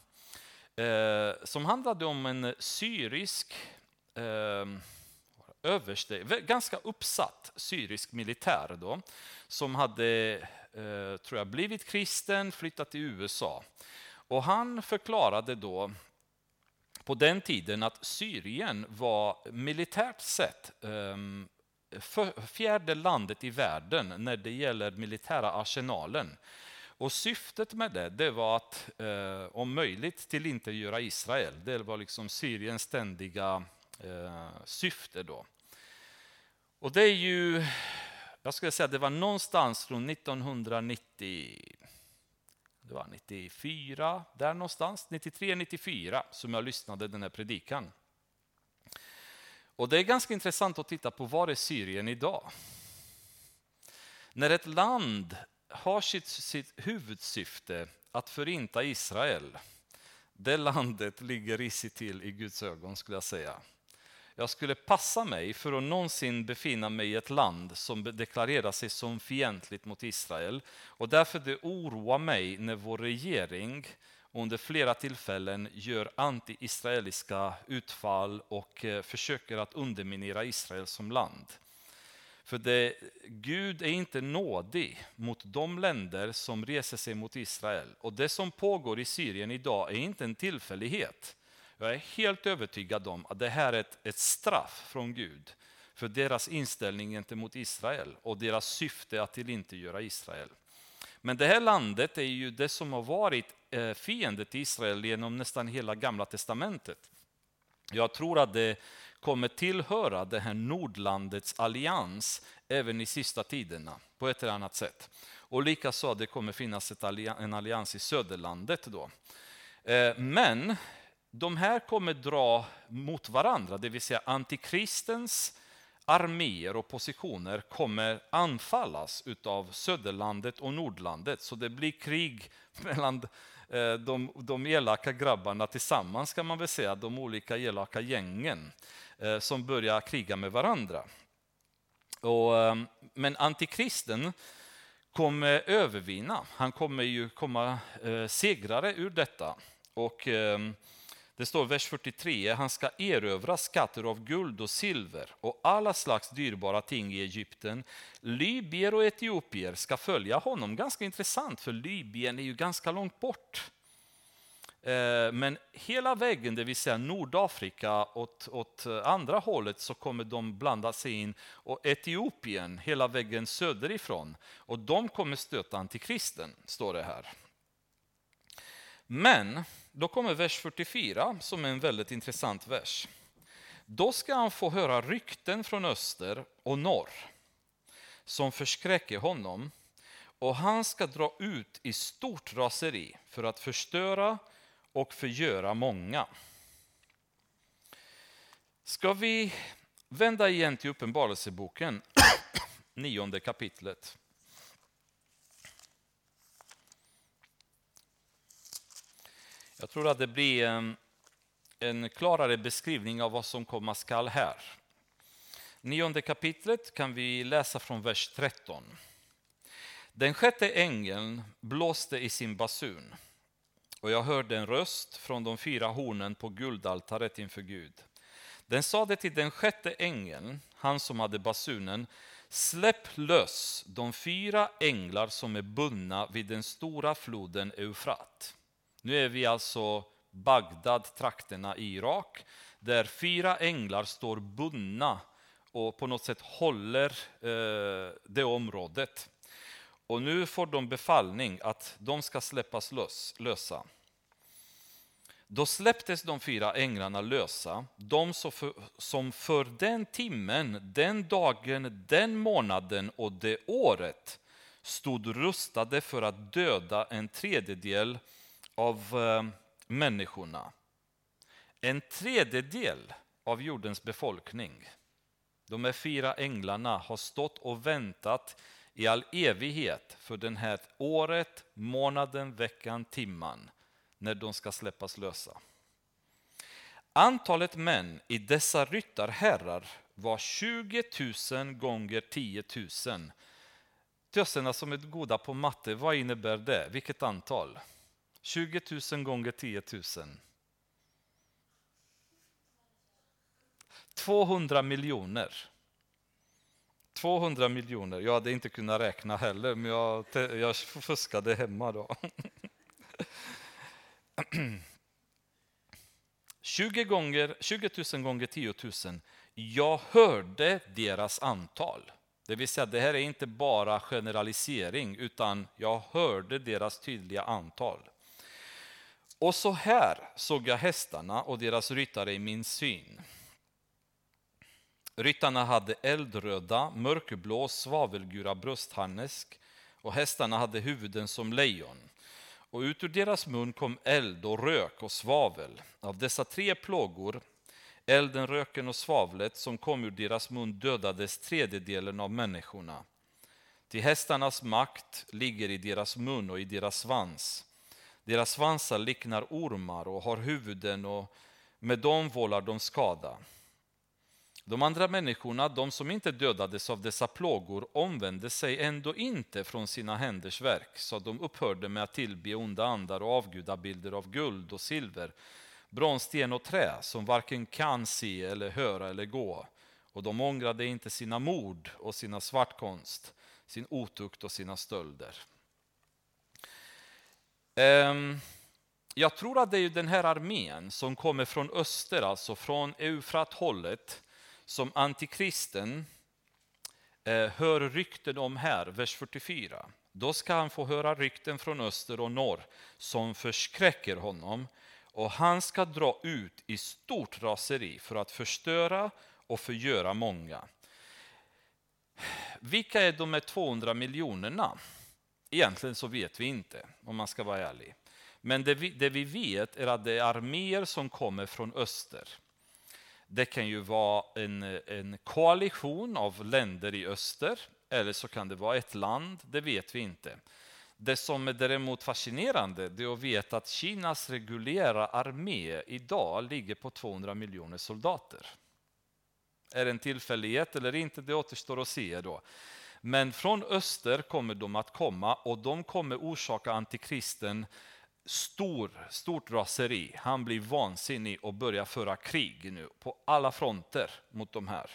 eh, som handlade om en syrisk eh, överste, ganska uppsatt syrisk militär då, som hade eh, tror jag, blivit kristen, flyttat till USA. Och han förklarade då på den tiden att Syrien var militärt sett eh, fjärde landet i världen när det gäller militära arsenalen. Och syftet med det, det var att eh, om möjligt tillintetgöra Israel. Det var liksom Syriens ständiga eh, syfte då. Och det är ju jag skulle säga det var någonstans från 1990, det var 94, där någonstans, 93, 94 som jag lyssnade den här predikan. Och det är ganska intressant att titta på var är Syrien idag? När ett land har sitt, sitt huvudsyfte att förinta Israel, det landet ligger risigt till i Guds ögon skulle jag säga. Jag skulle passa mig för att någonsin befinna mig i ett land som deklarerar sig som fientligt mot Israel. Och därför det oroar mig när vår regering under flera tillfällen gör anti-israeliska utfall och eh, försöker att underminera Israel som land. För det, Gud är inte nådig mot de länder som reser sig mot Israel. Och det som pågår i Syrien idag är inte en tillfällighet. Jag är helt övertygad om att det här är ett, ett straff från Gud för deras inställning gentemot Israel och deras syfte att tillintetgöra Israel. Men det här landet är ju det som har varit Eh, fiende till Israel genom nästan hela gamla testamentet. Jag tror att det kommer tillhöra det här Nordlandets allians även i sista tiderna på ett eller annat sätt. Och likaså att det kommer finnas en allians i Söderlandet då. Eh, men de här kommer dra mot varandra, det vill säga antikristens arméer och positioner kommer anfallas utav Söderlandet och Nordlandet. Så det blir krig mellan Eh, de, de elaka grabbarna tillsammans kan man väl säga, de olika elaka gängen eh, som börjar kriga med varandra. Och, eh, men antikristen kommer övervinna, han kommer ju komma segrare ur detta. Och det står vers 43, han ska erövra skatter av guld och silver och alla slags dyrbara ting i Egypten. Libyer och etiopier ska följa honom. Ganska intressant, för Libyen är ju ganska långt bort. Eh, men hela vägen, det vill säga Nordafrika åt, åt eh, andra hållet, så kommer de blanda sig in. Och Etiopien, hela vägen söderifrån. Och de kommer stöta antikristen, står det här. Men då kommer vers 44 som är en väldigt intressant vers. Då ska han få höra rykten från öster och norr som förskräcker honom och han ska dra ut i stort raseri för att förstöra och förgöra många. Ska vi vända igen till Uppenbarelseboken, nionde kapitlet. Jag tror att det blir en, en klarare beskrivning av vad som komma skall här. Nionde kapitlet kan vi läsa från vers 13. Den sjätte ängeln blåste i sin basun och jag hörde en röst från de fyra hornen på guldaltaret inför Gud. Den sade till den sjätte ängeln, han som hade basunen, släpp lös de fyra änglar som är bundna vid den stora floden Eufrat. Nu är vi alltså Bagdad, trakterna i Irak, där fyra änglar står bundna och på något sätt håller eh, det området. Och nu får de befallning att de ska släppas lös, lösa. Då släpptes de fyra änglarna lösa, de som för den timmen, den dagen, den månaden och det året stod rustade för att döda en tredjedel av eh, människorna. En tredjedel av jordens befolkning. De här fyra änglarna har stått och väntat i all evighet för den här året, månaden, veckan, timman när de ska släppas lösa. Antalet män i dessa ryttarherrar var 20 000 gånger 10 000. Töserna som är goda på matte, vad innebär det? Vilket antal? 20 000 gånger 10 000. 200 miljoner. 200 miljoner. Jag hade inte kunnat räkna heller, men jag, jag fuskade hemma då. 20, gånger, 20 000 gånger 10 000. Jag hörde deras antal. Det vill säga, det här är inte bara generalisering, utan jag hörde deras tydliga antal. Och så här såg jag hästarna och deras ryttare i min syn. Ryttarna hade eldröda, mörkblå, svavelgura bröstharnesk och hästarna hade huvuden som lejon. Och ut ur deras mun kom eld och rök och svavel. Av dessa tre plågor, elden, röken och svavlet som kom ur deras mun dödades tredjedelen av människorna. Till hästarnas makt ligger i deras mun och i deras svans. Deras svansar liknar ormar och har huvuden och med dem vållar de skada. De andra människorna, de som inte dödades av dessa plågor, omvände sig ändå inte från sina händers verk, så de upphörde med att tillbe onda andar och avgudabilder av guld och silver, brons, sten och trä, som varken kan se eller höra eller gå. Och de ångrade inte sina mord och sina svartkonst, sin otukt och sina stölder. Ehm, jag tror att det är den här armén som kommer från öster, alltså från Eufrat-hållet, som antikristen eh, hör rykten om här, vers 44. Då ska han få höra rykten från öster och norr som förskräcker honom och han ska dra ut i stort raseri för att förstöra och förgöra många. Vilka är de här 200 miljonerna? Egentligen så vet vi inte, om man ska vara ärlig. Men det vi, det vi vet är att det är arméer som kommer från öster. Det kan ju vara en, en koalition av länder i öster, eller så kan det vara ett land, det vet vi inte. Det som är däremot fascinerande det är att veta att Kinas reguljära armé idag ligger på 200 miljoner soldater. Är det en tillfällighet eller inte, det återstår att se då. Men från öster kommer de att komma och de kommer orsaka antikristen stor, stort raseri. Han blir vansinnig och börjar föra krig nu på alla fronter mot de här.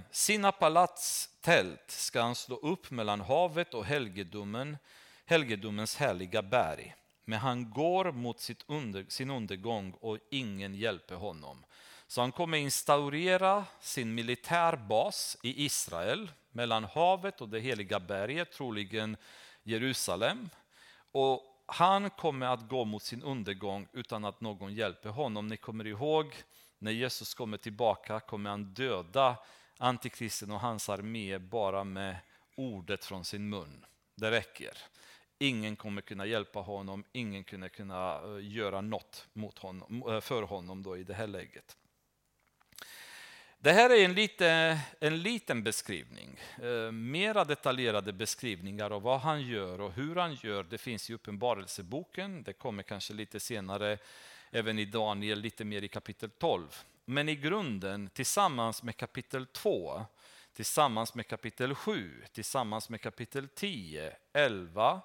Sina palats tält ska han slå upp mellan havet och helgedomen, helgedomens härliga berg. Men han går mot sitt under, sin undergång och ingen hjälper honom. Så han kommer instaurera sin militärbas i Israel mellan havet och det heliga berget, troligen Jerusalem. Och han kommer att gå mot sin undergång utan att någon hjälper honom. Ni kommer ihåg när Jesus kommer tillbaka kommer han döda antikristen och hans armé bara med ordet från sin mun. Det räcker. Ingen kommer kunna hjälpa honom, ingen kommer kunna eh, göra något mot honom, eh, för honom då i det här läget. Det här är en, lite, en liten beskrivning. Eh, mera detaljerade beskrivningar av vad han gör och hur han gör, det finns i Uppenbarelseboken. Det kommer kanske lite senare, även i Daniel, lite mer i kapitel 12. Men i grunden, tillsammans med kapitel 2, tillsammans med kapitel 7, tillsammans med kapitel 10, 11,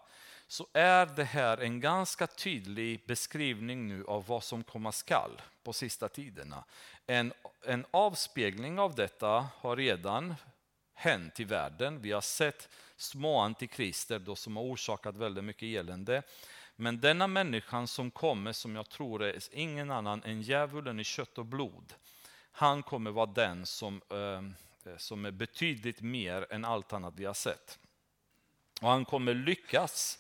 så är det här en ganska tydlig beskrivning nu av vad som komma skall på sista tiderna. En, en avspegling av detta har redan hänt i världen. Vi har sett små antikrister då som har orsakat väldigt mycket elände. Men denna människan som kommer, som jag tror är ingen annan än djävulen i kött och blod, han kommer vara den som, eh, eh, som är betydligt mer än allt annat vi har sett. Och han kommer lyckas,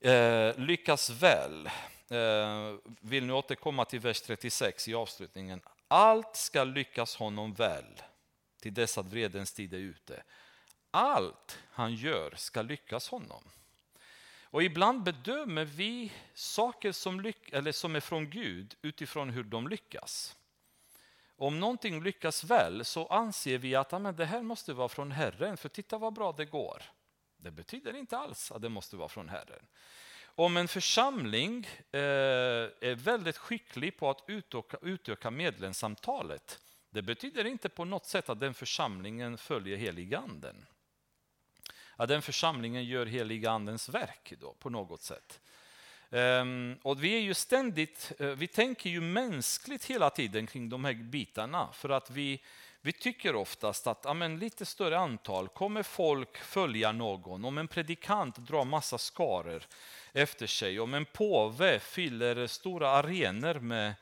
eh, lyckas väl. Eh, vill nu återkomma till vers 36 i avslutningen. Allt ska lyckas honom väl till dess att vredens tid är ute. Allt han gör ska lyckas honom. Och ibland bedömer vi saker som, lyck eller som är från Gud utifrån hur de lyckas. Om någonting lyckas väl så anser vi att amen, det här måste vara från Herren, för titta vad bra det går. Det betyder inte alls att det måste vara från Herren. Om en församling eh, är väldigt skicklig på att utöka, utöka medlemsantalet, det betyder inte på något sätt att den församlingen följer heliganden. Att den församlingen gör heligandens verk då, på något sätt. Um, och vi är ju ständigt, uh, vi tänker ju mänskligt hela tiden kring de här bitarna för att vi, vi tycker oftast att amen, lite större antal, kommer folk följa någon, om en predikant drar massa skaror efter sig, om en påve fyller stora arenor med,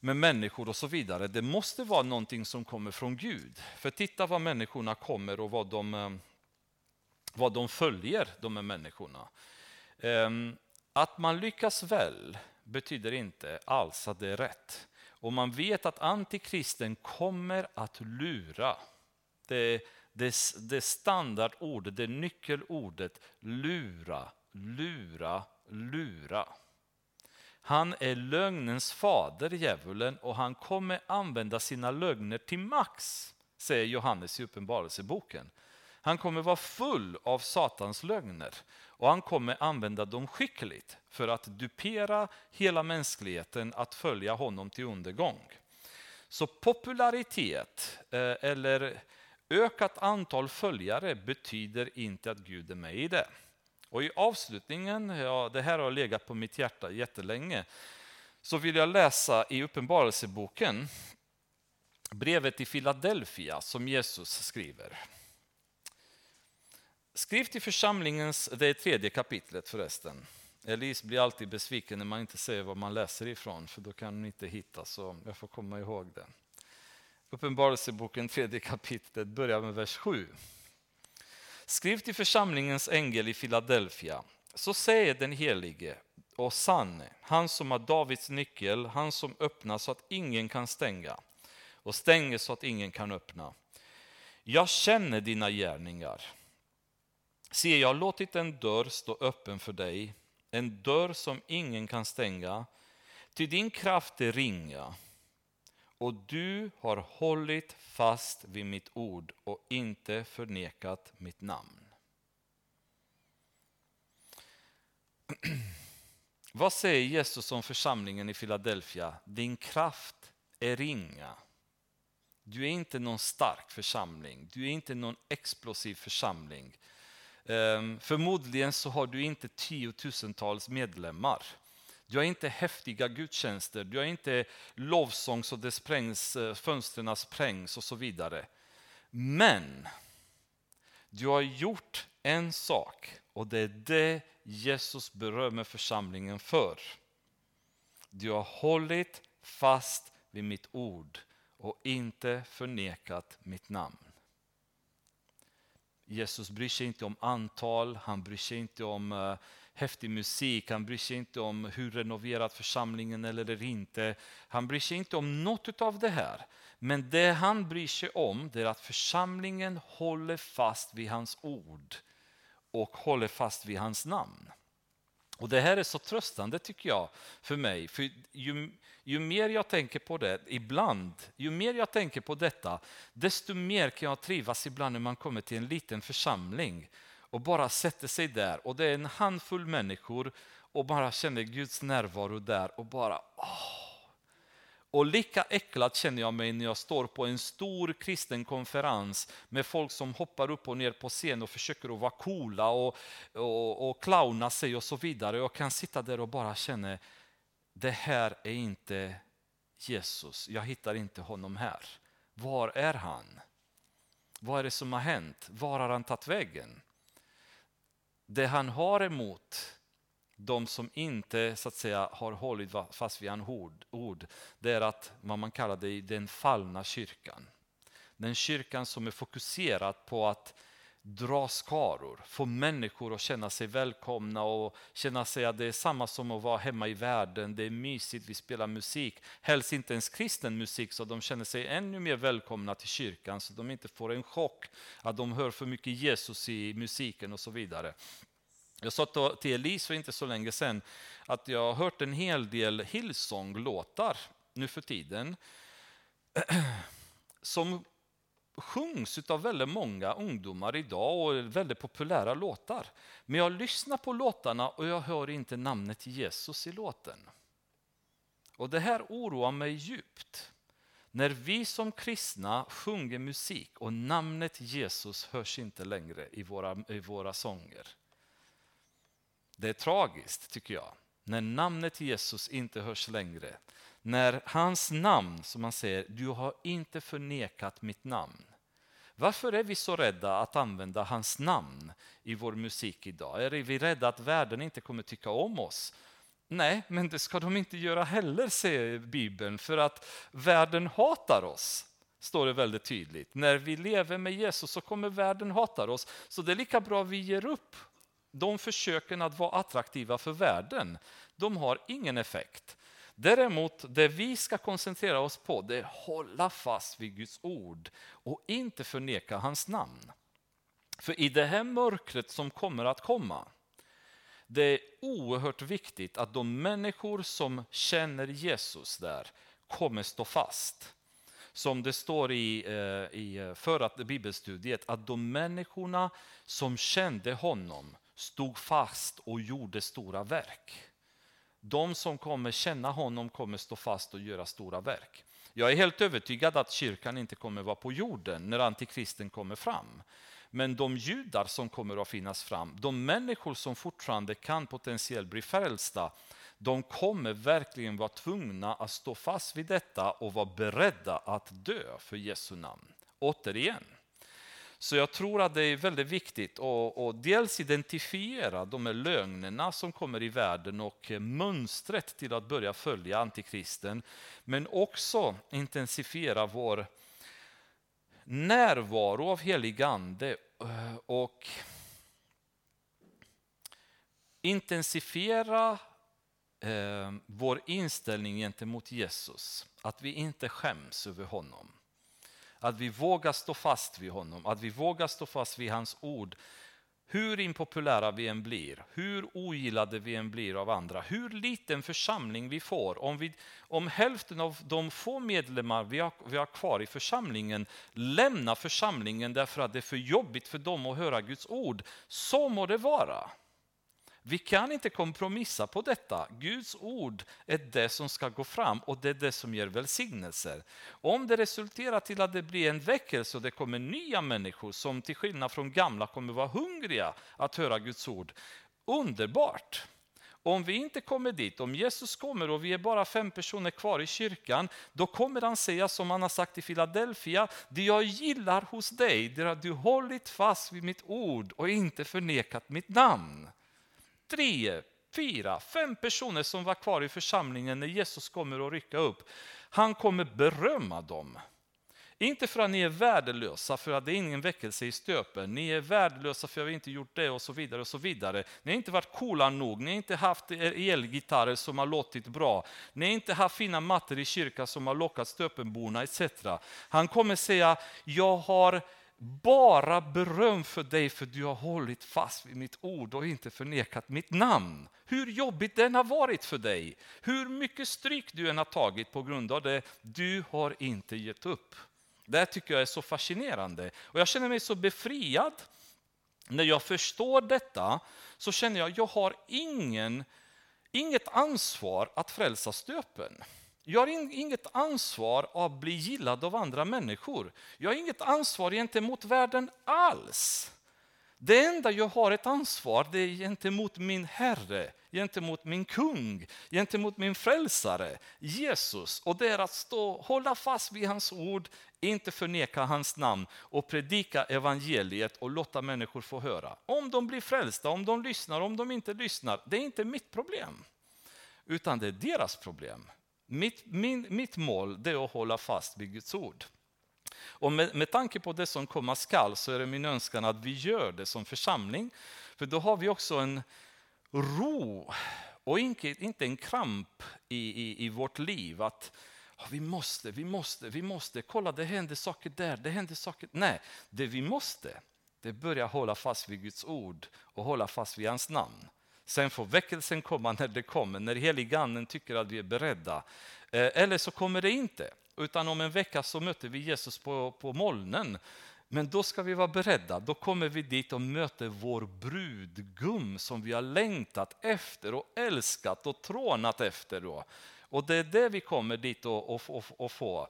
med människor och så vidare. Det måste vara någonting som kommer från Gud. För titta vad människorna kommer och vad de, eh, vad de följer, de här människorna. Ehm, att man lyckas väl betyder inte alls att det är rätt. Och man vet att antikristen kommer att lura. Det, det, det standardordet, det nyckelordet lura, lura, lura. Han är lögnens fader, djävulen, och han kommer använda sina lögner till max, säger Johannes i Uppenbarelseboken. Han kommer vara full av Satans lögner och han kommer använda dem skickligt för att dupera hela mänskligheten att följa honom till undergång. Så popularitet eh, eller ökat antal följare betyder inte att Gud är med i det. Och i avslutningen, ja, det här har legat på mitt hjärta jättelänge, så vill jag läsa i Uppenbarelseboken brevet till Philadelphia som Jesus skriver. Skriv till församlingens, det är tredje kapitlet förresten. Elise blir alltid besviken när man inte säger vad man läser ifrån, för då kan hon inte hitta, så jag får komma ihåg det. Uppenbarelseboken, tredje kapitlet, börjar med vers 7. Skriv till församlingens ängel i Filadelfia. Så säger den helige och sanne, han som har Davids nyckel, han som öppnar så att ingen kan stänga och stänger så att ingen kan öppna. Jag känner dina gärningar Se, jag har låtit en dörr stå öppen för dig, en dörr som ingen kan stänga. Ty din kraft är ringa och du har hållit fast vid mitt ord och inte förnekat mitt namn. Vad säger Jesus om församlingen i Philadelphia? Din kraft är ringa. Du är inte någon stark församling, du är inte någon explosiv församling. Ehm, förmodligen så har du inte tiotusentals medlemmar. Du har inte häftiga gudstjänster, du har inte lovsång så det sprängs, eh, fönstren sprängs och så vidare. Men du har gjort en sak och det är det Jesus berömmer församlingen för. Du har hållit fast vid mitt ord och inte förnekat mitt namn. Jesus bryr sig inte om antal, han bryr sig inte om uh, häftig musik, han bryr sig inte om hur renoverad församlingen är eller inte. Han bryr sig inte om något av det här. Men det han bryr sig om det är att församlingen håller fast vid hans ord och håller fast vid hans namn. Och Det här är så tröstande tycker jag för mig. För ju, ju mer jag tänker på det ibland, ju mer jag tänker på detta, desto mer kan jag trivas ibland när man kommer till en liten församling och bara sätter sig där och det är en handfull människor och bara känner Guds närvaro där och bara åh, och lika äcklad känner jag mig när jag står på en stor kristen konferens med folk som hoppar upp och ner på scen och försöker att vara coola och, och, och clowna sig och så vidare. Jag kan sitta där och bara känna, det här är inte Jesus, jag hittar inte honom här. Var är han? Vad är det som har hänt? Var har han tagit vägen? Det han har emot, de som inte så att säga har hållit fast vid en ord, ord, det är att vad man kallar det den fallna kyrkan. Den kyrkan som är fokuserad på att dra skaror, få människor att känna sig välkomna och känna sig att det är samma som att vara hemma i världen. Det är mysigt, vi spelar musik. Helst inte ens kristen musik så de känner sig ännu mer välkomna till kyrkan så de inte får en chock att de hör för mycket Jesus i musiken och så vidare. Jag sa till Elise för inte så länge sedan att jag har hört en hel del Hillsong-låtar nu för tiden som sjungs av väldigt många ungdomar idag och är väldigt populära låtar. Men jag lyssnar på låtarna och jag hör inte namnet Jesus i låten. Och det här oroar mig djupt. När vi som kristna sjunger musik och namnet Jesus hörs inte längre i våra, i våra sånger. Det är tragiskt tycker jag, när namnet Jesus inte hörs längre. När hans namn, som man säger, du har inte förnekat mitt namn. Varför är vi så rädda att använda hans namn i vår musik idag? Är vi rädda att världen inte kommer tycka om oss? Nej, men det ska de inte göra heller, säger Bibeln, för att världen hatar oss står det väldigt tydligt. När vi lever med Jesus så kommer världen hata oss. Så det är lika bra att vi ger upp de försöken att vara attraktiva för världen. De har ingen effekt. Däremot, det vi ska koncentrera oss på, det är att hålla fast vid Guds ord och inte förneka hans namn. För i det här mörkret som kommer att komma, det är oerhört viktigt att de människor som känner Jesus där kommer stå fast. Som det står i, eh, i eh, förra bibelstudiet, att de människorna som kände honom stod fast och gjorde stora verk. De som kommer känna honom kommer stå fast och göra stora verk. Jag är helt övertygad att kyrkan inte kommer vara på jorden när antikristen kommer fram. Men de judar som kommer att finnas fram, de människor som fortfarande kan potentiellt bli frälsta, de kommer verkligen vara tvungna att stå fast vid detta och vara beredda att dö för Jesu namn. Återigen, så jag tror att det är väldigt viktigt att, dels identifiera de här lögnerna som kommer i världen och mönstret till att börja följa antikristen. Men också intensifiera vår närvaro av helig ande och intensifiera eh, vår inställning gentemot Jesus. Att vi inte skäms över honom. Att vi vågar stå fast vid honom, att vi vågar stå fast vid hans ord. Hur impopulära vi än blir, hur ogillade vi än blir av andra, hur liten församling vi får. Om, vi, om hälften av de få medlemmar vi har, vi har kvar i församlingen lämnar församlingen därför att det är för jobbigt för dem att höra Guds ord, så må det vara. Vi kan inte kompromissa på detta. Guds ord är det som ska gå fram och det är det som ger välsignelser. Om det resulterar till att det blir en väckelse och det kommer nya människor som till skillnad från gamla kommer vara hungriga att höra Guds ord. Underbart! Om vi inte kommer dit, om Jesus kommer och vi är bara fem personer kvar i kyrkan, då kommer han säga som han har sagt i Philadelphia, det jag gillar hos dig, det är att du hållit fast vid mitt ord och inte förnekat mitt namn tre, fyra, fem personer som var kvar i församlingen när Jesus kommer att rycka upp. Han kommer berömma dem. Inte för att ni är värdelösa, för att det är ingen väckelse i stöpen. Ni är värdelösa för att vi inte gjort det och så vidare. och så vidare. Ni har inte varit coola nog, ni har inte haft elgitarrer som har låtit bra. Ni har inte haft fina mattor i kyrkan som har lockat stöpenborna etc. Han kommer säga, jag har bara beröm för dig för du har hållit fast vid mitt ord och inte förnekat mitt namn. Hur jobbigt den har varit för dig, hur mycket stryk du än har tagit på grund av det, du har inte gett upp. Det tycker jag är så fascinerande och jag känner mig så befriad. När jag förstår detta så känner jag att jag har ingen, inget ansvar att frälsa stöpen. Jag har inget ansvar att bli gillad av andra människor. Jag har inget ansvar gentemot världen alls. Det enda jag har ett ansvar det är gentemot min Herre, gentemot min kung, gentemot min frälsare, Jesus. Och det är att stå, hålla fast vid hans ord, inte förneka hans namn och predika evangeliet och låta människor få höra. Om de blir frälsta, om de lyssnar, om de inte lyssnar, det är inte mitt problem. Utan det är deras problem. Mitt, min, mitt mål är att hålla fast vid Guds ord. Och med, med tanke på det som komma skall så är det min önskan att vi gör det som församling. För då har vi också en ro och inte, inte en kramp i, i, i vårt liv. Att vi måste, vi måste, vi måste. Kolla, det händer saker där, det händer saker. Nej, det vi måste, det är börja hålla fast vid Guds ord och hålla fast vid hans namn. Sen får väckelsen komma när det kommer, när heliganden tycker att vi är beredda. Eh, eller så kommer det inte, utan om en vecka så möter vi Jesus på, på molnen. Men då ska vi vara beredda, då kommer vi dit och möter vår brudgum som vi har längtat efter och älskat och trånat efter. Då. Och det är det vi kommer dit och, och, och, och få.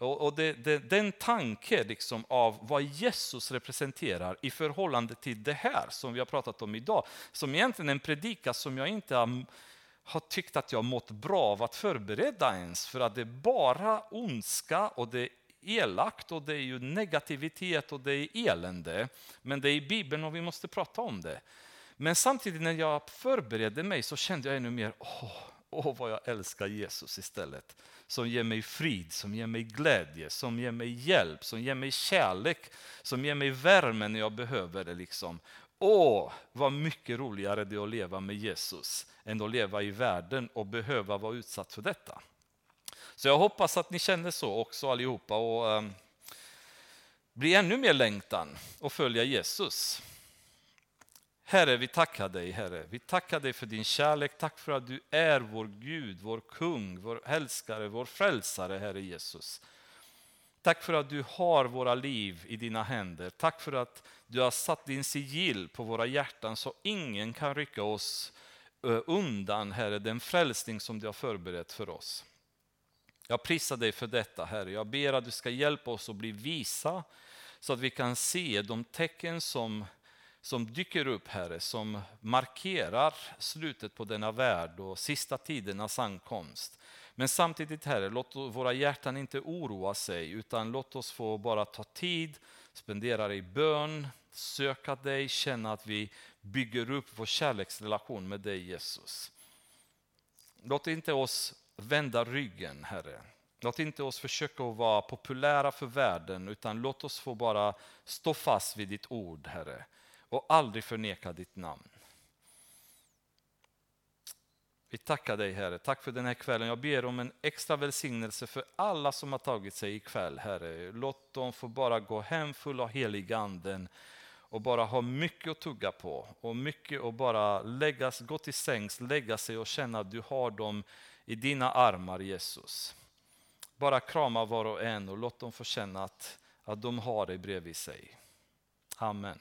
Och, och det, det, den tanke liksom av vad Jesus representerar i förhållande till det här som vi har pratat om idag, som egentligen är en predika som jag inte har, har tyckt att jag mått bra av att förbereda ens, för att det är bara ondska och det är elakt och det är ju negativitet och det är elände. Men det är i Bibeln och vi måste prata om det. Men samtidigt när jag förberedde mig så kände jag ännu mer, åh, åh vad jag älskar Jesus istället. Som ger mig frid, som ger mig glädje, som ger mig hjälp, som ger mig kärlek, som ger mig värme när jag behöver det. Liksom. Åh, vad mycket roligare det är att leva med Jesus än att leva i världen och behöva vara utsatt för detta. Så jag hoppas att ni känner så också allihopa och ehm, um, blir ännu mer längtan att följa Jesus. Herre, vi tackar dig, Herre. Vi tackar dig för din kärlek. Tack för att du är vår Gud, vår kung, vår älskare, vår frälsare, Herre Jesus. Tack för att du har våra liv i dina händer. Tack för att du har satt din sigill på våra hjärtan så ingen kan rycka oss undan, Herre, den frälsning som du har förberett för oss. Jag prisar dig för detta, Herre. Jag ber att du ska hjälpa oss att bli visa så att vi kan se de tecken som som dyker upp, Herre, som markerar slutet på denna värld och sista tidernas ankomst. Men samtidigt, Herre, låt våra hjärtan inte oroa sig, utan låt oss få bara ta tid, spendera i bön, söka dig, känna att vi bygger upp vår kärleksrelation med dig, Jesus. Låt inte oss vända ryggen, Herre. Låt inte oss försöka vara populära för världen, utan låt oss få bara stå fast vid ditt ord, Herre och aldrig förneka ditt namn. Vi tackar dig Herre, tack för den här kvällen. Jag ber om en extra välsignelse för alla som har tagit sig ikväll Herre. Låt dem få bara gå hem fulla av helig anden och bara ha mycket att tugga på och mycket att bara läggas, gå till sängs, lägga sig och känna att du har dem i dina armar Jesus. Bara krama var och en och låt dem få känna att, att de har dig bredvid sig. Amen.